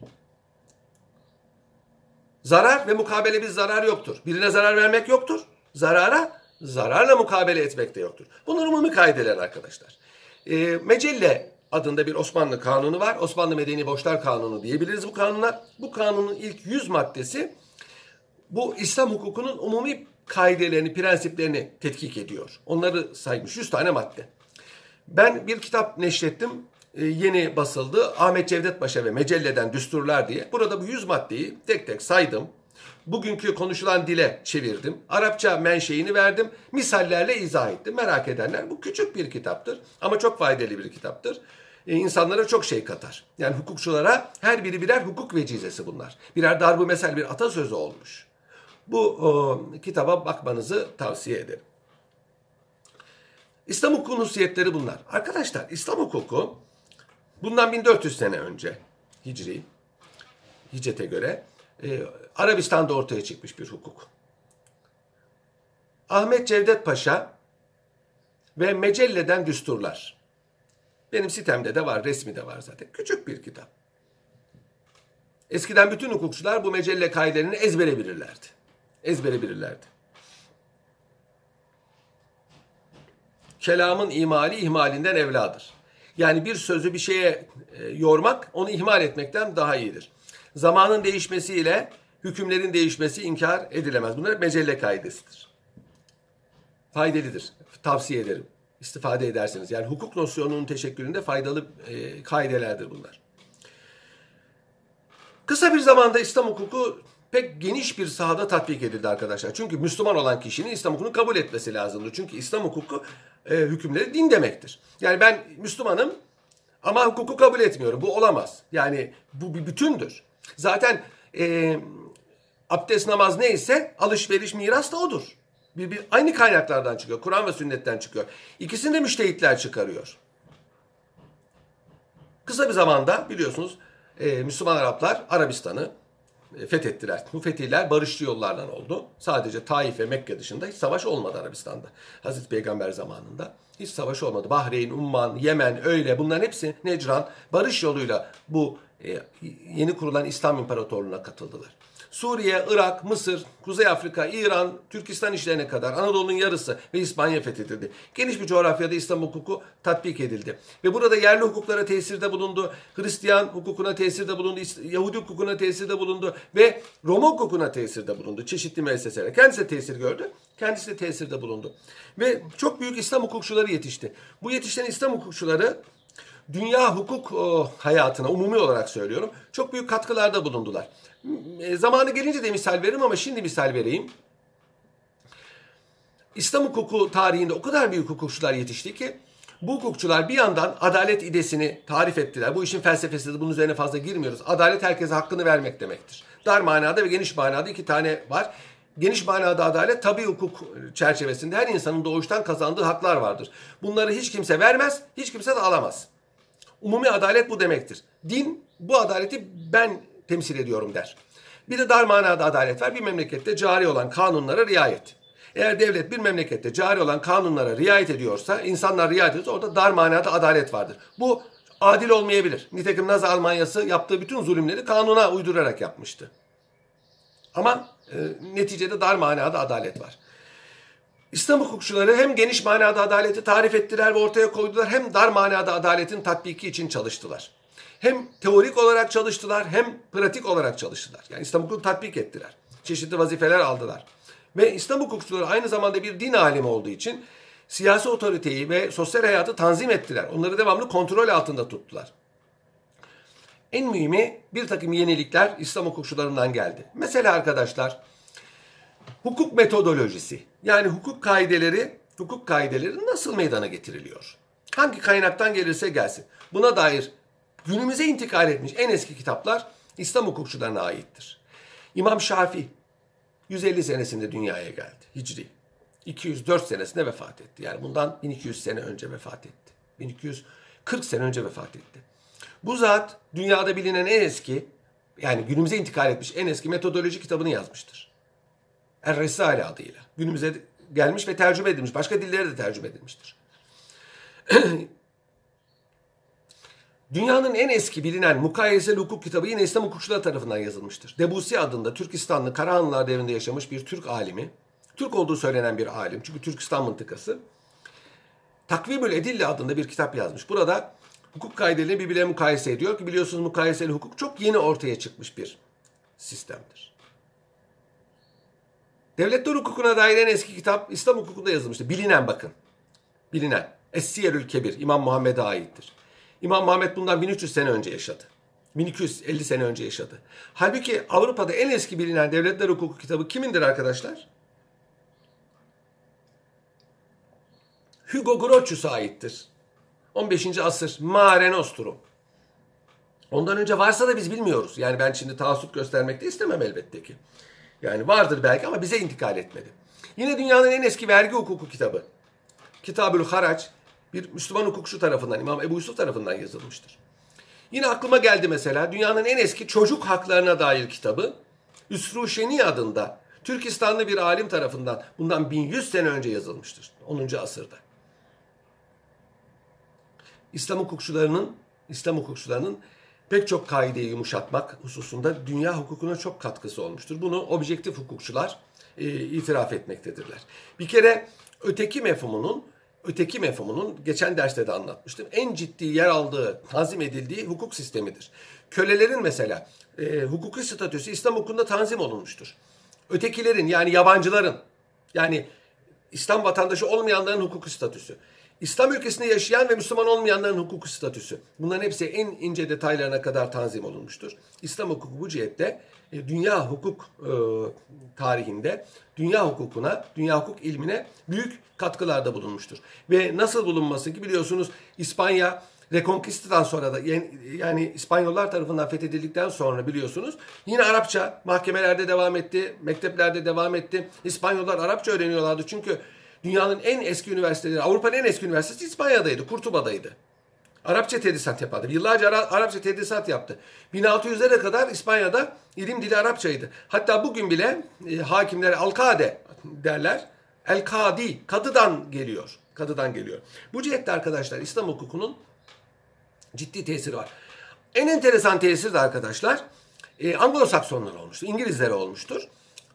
Zarar ve mukabele bir zarar yoktur. Birine zarar vermek yoktur. Zarara zararla mukabele etmek de yoktur. Bunlar umumi kaideler arkadaşlar. E, Mecelle adında bir Osmanlı kanunu var. Osmanlı Medeni Borçlar Kanunu diyebiliriz bu kanuna. Bu kanunun ilk 100 maddesi bu İslam hukukunun umumi kaidelerini, prensiplerini tetkik ediyor. Onları saymış 100 tane madde. Ben bir kitap neşrettim. E, yeni basıldı. Ahmet Cevdet Paşa ve Mecelle'den Düsturlar diye. Burada bu 100 maddeyi tek tek saydım. Bugünkü konuşulan dile çevirdim. Arapça menşeini verdim. Misallerle izah ettim. Merak edenler bu küçük bir kitaptır. Ama çok faydalı bir kitaptır. Ee, insanlara çok şey katar. Yani hukukçulara her biri birer hukuk vecizesi bunlar. Birer darbu mesel bir atasözü olmuş. Bu o, kitaba bakmanızı tavsiye ederim. İslam hukuku nusiyetleri bunlar. Arkadaşlar İslam hukuku bundan 1400 sene önce Hicri, Hicret'e göre e, Arabistan'da ortaya çıkmış bir hukuk. Ahmet Cevdet Paşa ve Mecelle'den Düsturlar. Benim sitemde de var, resmi de var zaten. Küçük bir kitap. Eskiden bütün hukukçular bu mecelle kaidelerini ezbere bilirlerdi. Ezbere bilirlerdi. Kelamın imali ihmalinden evladır. Yani bir sözü bir şeye e, yormak onu ihmal etmekten daha iyidir. Zamanın değişmesiyle hükümlerin değişmesi inkar edilemez. Bunlar mecelle kaidesidir. Faydalıdır. Tavsiye ederim. İstifade edersiniz. Yani hukuk nosyonunun teşekküründe faydalı e, kaidelerdir bunlar. Kısa bir zamanda İslam hukuku pek geniş bir sahada tatbik edildi arkadaşlar. Çünkü Müslüman olan kişinin İslam hukukunu kabul etmesi lazımdır. Çünkü İslam hukuku e, hükümleri din demektir. Yani ben Müslümanım ama hukuku kabul etmiyorum. Bu olamaz. Yani bu bir bütündür. Zaten e, abdest namaz neyse alışveriş miras da odur. Bir, bir, aynı kaynaklardan çıkıyor. Kur'an ve sünnetten çıkıyor. İkisini de müştehitler çıkarıyor. Kısa bir zamanda biliyorsunuz e, Müslüman Araplar Arabistan'ı e, fethettiler. Bu fetihler barışçı yollardan oldu. Sadece Taif ve Mekke dışında hiç savaş olmadı Arabistan'da. Hazreti Peygamber zamanında hiç savaş olmadı. Bahreyn, Umman, Yemen öyle bunların hepsi Necran barış yoluyla bu e, yeni kurulan İslam İmparatorluğu'na katıldılar. Suriye, Irak, Mısır, Kuzey Afrika, İran, Türkistan işlerine kadar Anadolu'nun yarısı ve İspanya fethedildi. Geniş bir coğrafyada İslam hukuku tatbik edildi. Ve burada yerli hukuklara tesirde bulundu, Hristiyan hukukuna tesirde bulundu, Yahudi hukukuna tesirde bulundu ve Roma hukukuna tesirde bulundu. Çeşitli müesseseler. Kendisi de tesir gördü, kendisi de tesirde bulundu. Ve çok büyük İslam hukukçuları yetişti. Bu yetişen İslam hukukçuları dünya hukuk hayatına umumi olarak söylüyorum çok büyük katkılarda bulundular. E, zamanı gelince de misal veririm ama şimdi misal vereyim. İslam hukuku tarihinde o kadar büyük hukukçular yetişti ki bu hukukçular bir yandan adalet idesini tarif ettiler. Bu işin felsefesi de bunun üzerine fazla girmiyoruz. Adalet herkese hakkını vermek demektir. Dar manada ve geniş manada iki tane var. Geniş manada adalet tabi hukuk çerçevesinde her insanın doğuştan kazandığı haklar vardır. Bunları hiç kimse vermez, hiç kimse de alamaz. Umumi adalet bu demektir. Din bu adaleti ben temsil ediyorum der. Bir de dar manada adalet var. Bir memlekette cari olan kanunlara riayet. Eğer devlet bir memlekette cari olan kanunlara riayet ediyorsa, insanlar riayet ediyorsa orada dar manada adalet vardır. Bu adil olmayabilir. Nitekim Nazi Almanyası yaptığı bütün zulümleri kanuna uydurarak yapmıştı. Ama e, neticede dar manada adalet var. İslam hukukçuları hem geniş manada adaleti tarif ettiler ve ortaya koydular hem dar manada adaletin tatbiki için çalıştılar. Hem teorik olarak çalıştılar hem pratik olarak çalıştılar. Yani İslam hukuku tatbik ettiler. Çeşitli vazifeler aldılar. Ve İslam hukukçuları aynı zamanda bir din alimi olduğu için siyasi otoriteyi ve sosyal hayatı tanzim ettiler. Onları devamlı kontrol altında tuttular. En mühimi bir takım yenilikler İslam hukukçularından geldi. Mesela arkadaşlar hukuk metodolojisi yani hukuk kaideleri hukuk kaideleri nasıl meydana getiriliyor? Hangi kaynaktan gelirse gelsin. Buna dair günümüze intikal etmiş en eski kitaplar İslam hukukçularına aittir. İmam Şafii 150 senesinde dünyaya geldi. Hicri. 204 senesinde vefat etti. Yani bundan 1200 sene önce vefat etti. 1240 sene önce vefat etti. Bu zat dünyada bilinen en eski yani günümüze intikal etmiş en eski metodoloji kitabını yazmıştır. Er Resale adıyla. Günümüze gelmiş ve tercüme edilmiş. Başka dillere de tercüme edilmiştir. Dünyanın en eski bilinen mukayeseli hukuk kitabı yine İslam hukukçuları tarafından yazılmıştır. Debussy adında Türkistanlı Karahanlılar devrinde yaşamış bir Türk alimi, Türk olduğu söylenen bir alim çünkü Türkistan mıntıkası, Takvimül Edille adında bir kitap yazmış. Burada hukuk kaidelerini birbirine mukayese ediyor ki biliyorsunuz mukayeseli hukuk çok yeni ortaya çıkmış bir sistemdir. Devletler hukukuna dair en eski kitap İslam hukukunda yazılmıştır. Bilinen bakın. Bilinen. Es-Siyerül Kebir İmam Muhammed'e aittir. İmam Muhammed bundan 1300 sene önce yaşadı. 1250 sene önce yaşadı. Halbuki Avrupa'da en eski bilinen devletler hukuku kitabı kimindir arkadaşlar? Hugo Grotius'a aittir. 15. asır Mare Nostrum. Ondan önce varsa da biz bilmiyoruz. Yani ben şimdi taassup göstermek de istemem elbette ki. Yani vardır belki ama bize intikal etmedi. Yine dünyanın en eski vergi hukuku kitabı. Kitabül Haraç bir Müslüman hukukçu tarafından, İmam Ebu Yusuf tarafından yazılmıştır. Yine aklıma geldi mesela dünyanın en eski çocuk haklarına dair kitabı Üsruşeni adında Türkistanlı bir alim tarafından bundan 1100 sene önce yazılmıştır. 10. asırda. İslam hukukçularının İslam hukukçularının pek çok kaideyi yumuşatmak hususunda dünya hukukuna çok katkısı olmuştur. Bunu objektif hukukçular e, itiraf etmektedirler. Bir kere öteki mefhumunun öteki mefhumunun geçen derste de anlatmıştım. En ciddi yer aldığı, tanzim edildiği hukuk sistemidir. Kölelerin mesela e, hukuki statüsü İslam hukukunda tanzim olunmuştur. Ötekilerin yani yabancıların yani İslam vatandaşı olmayanların hukuki statüsü. İslam ülkesinde yaşayan ve Müslüman olmayanların hukuki statüsü. Bunların hepsi en ince detaylarına kadar tanzim olunmuştur. İslam hukuku bu cihette e, dünya hukuk e, tarihinde dünya hukukuna, dünya hukuk ilmine büyük katkılarda bulunmuştur. Ve nasıl bulunması ki biliyorsunuz İspanya Reconquista'dan sonra da yani İspanyollar tarafından fethedildikten sonra biliyorsunuz yine Arapça mahkemelerde devam etti, mekteplerde devam etti. İspanyollar Arapça öğreniyorlardı çünkü dünyanın en eski üniversiteleri, Avrupa'nın en eski üniversitesi İspanya'daydı, Kurtuba'daydı. Arapça tedrisat yapardı. Yıllarca Ara Arapça tedrisat yaptı. 1600'lere kadar İspanya'da ilim dili Arapçaydı. Hatta bugün bile e, hakimler alkade derler. El kadi, kadıdan geliyor. Kadıdan geliyor. Bu cihette arkadaşlar İslam hukukunun ciddi tesiri var. En enteresan tesir de arkadaşlar e, Anglo-Saksonlar olmuştur. İngilizlere olmuştur.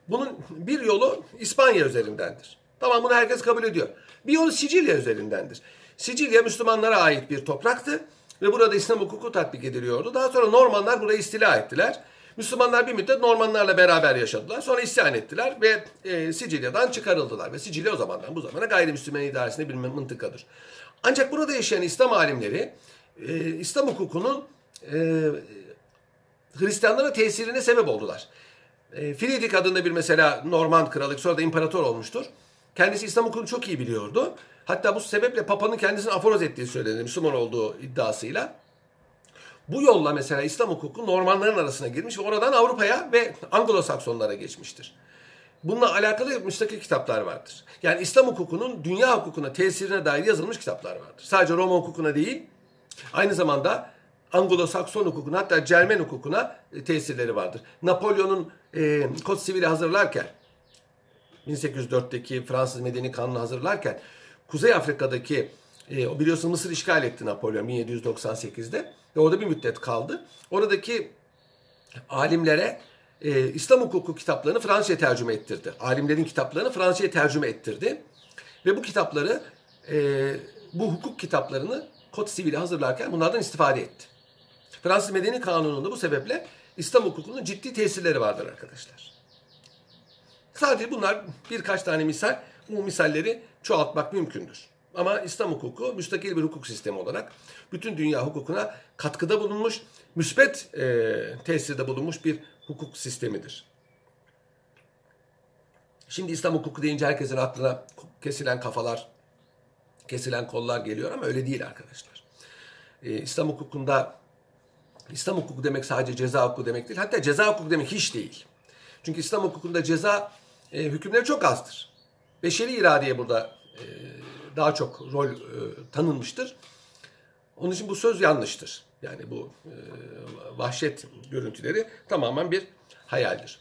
Bunun bir yolu İspanya üzerindendir. Tamam bunu herkes kabul ediyor. Bir yolu Sicilya üzerindendir. Sicilya Müslümanlara ait bir topraktı ve burada İslam hukuku tatbik ediliyordu. Daha sonra Normanlar burayı istila ettiler. Müslümanlar bir müddet Normanlarla beraber yaşadılar. Sonra isyan ettiler ve e, Sicilya'dan çıkarıldılar. Ve Sicilya o zamandan bu zamana gayrimüslim idaresinde bir mıntıkadır. Ancak burada yaşayan İslam alimleri e, İslam hukukunun e, Hristiyanlara tesirine sebep oldular. E, Friedrich adında bir mesela Norman kralı sonra da imparator olmuştur. Kendisi İslam hukukunu çok iyi biliyordu. Hatta bu sebeple Papa'nın kendisini aforoz ettiği söylenir Müslüman olduğu iddiasıyla. Bu yolla mesela İslam hukuku Normanların arasına girmiş ve oradan Avrupa'ya ve Anglo-Saksonlara geçmiştir. Bununla alakalı müstakil kitaplar vardır. Yani İslam hukukunun dünya hukukuna tesirine dair yazılmış kitaplar vardır. Sadece Roma hukukuna değil, aynı zamanda Anglo-Sakson hukukuna hatta Cermen hukukuna e, tesirleri vardır. Napolyon'un e, Kod Sivil'i hazırlarken 1804'teki Fransız Medeni Kanunu hazırlarken Kuzey Afrika'daki e, biliyorsun Mısır işgal etti Napolyon 1798'de ve orada bir müddet kaldı. Oradaki alimlere e, İslam hukuku kitaplarını Fransızca tercüme ettirdi. Alimlerin kitaplarını Fransızca tercüme ettirdi. Ve bu kitapları, e, bu hukuk kitaplarını Kod Sivil'i hazırlarken bunlardan istifade etti. Fransız Medeni Kanunu'nda bu sebeple İslam hukukunun ciddi tesirleri vardır arkadaşlar. Sadece bunlar birkaç tane misal. Bu misalleri çoğaltmak mümkündür. Ama İslam hukuku müstakil bir hukuk sistemi olarak bütün dünya hukukuna katkıda bulunmuş, müsbet e, tesirde bulunmuş bir hukuk sistemidir. Şimdi İslam hukuku deyince herkesin aklına kesilen kafalar, kesilen kollar geliyor ama öyle değil arkadaşlar. E, İslam hukukunda İslam hukuku demek sadece ceza hukuku demek değil. Hatta ceza hukuku demek hiç değil. Çünkü İslam hukukunda ceza e, hükümleri çok azdır. Beşeri iradeye burada e, daha çok rol e, tanınmıştır. Onun için bu söz yanlıştır. Yani bu e, vahşet görüntüleri tamamen bir hayaldir.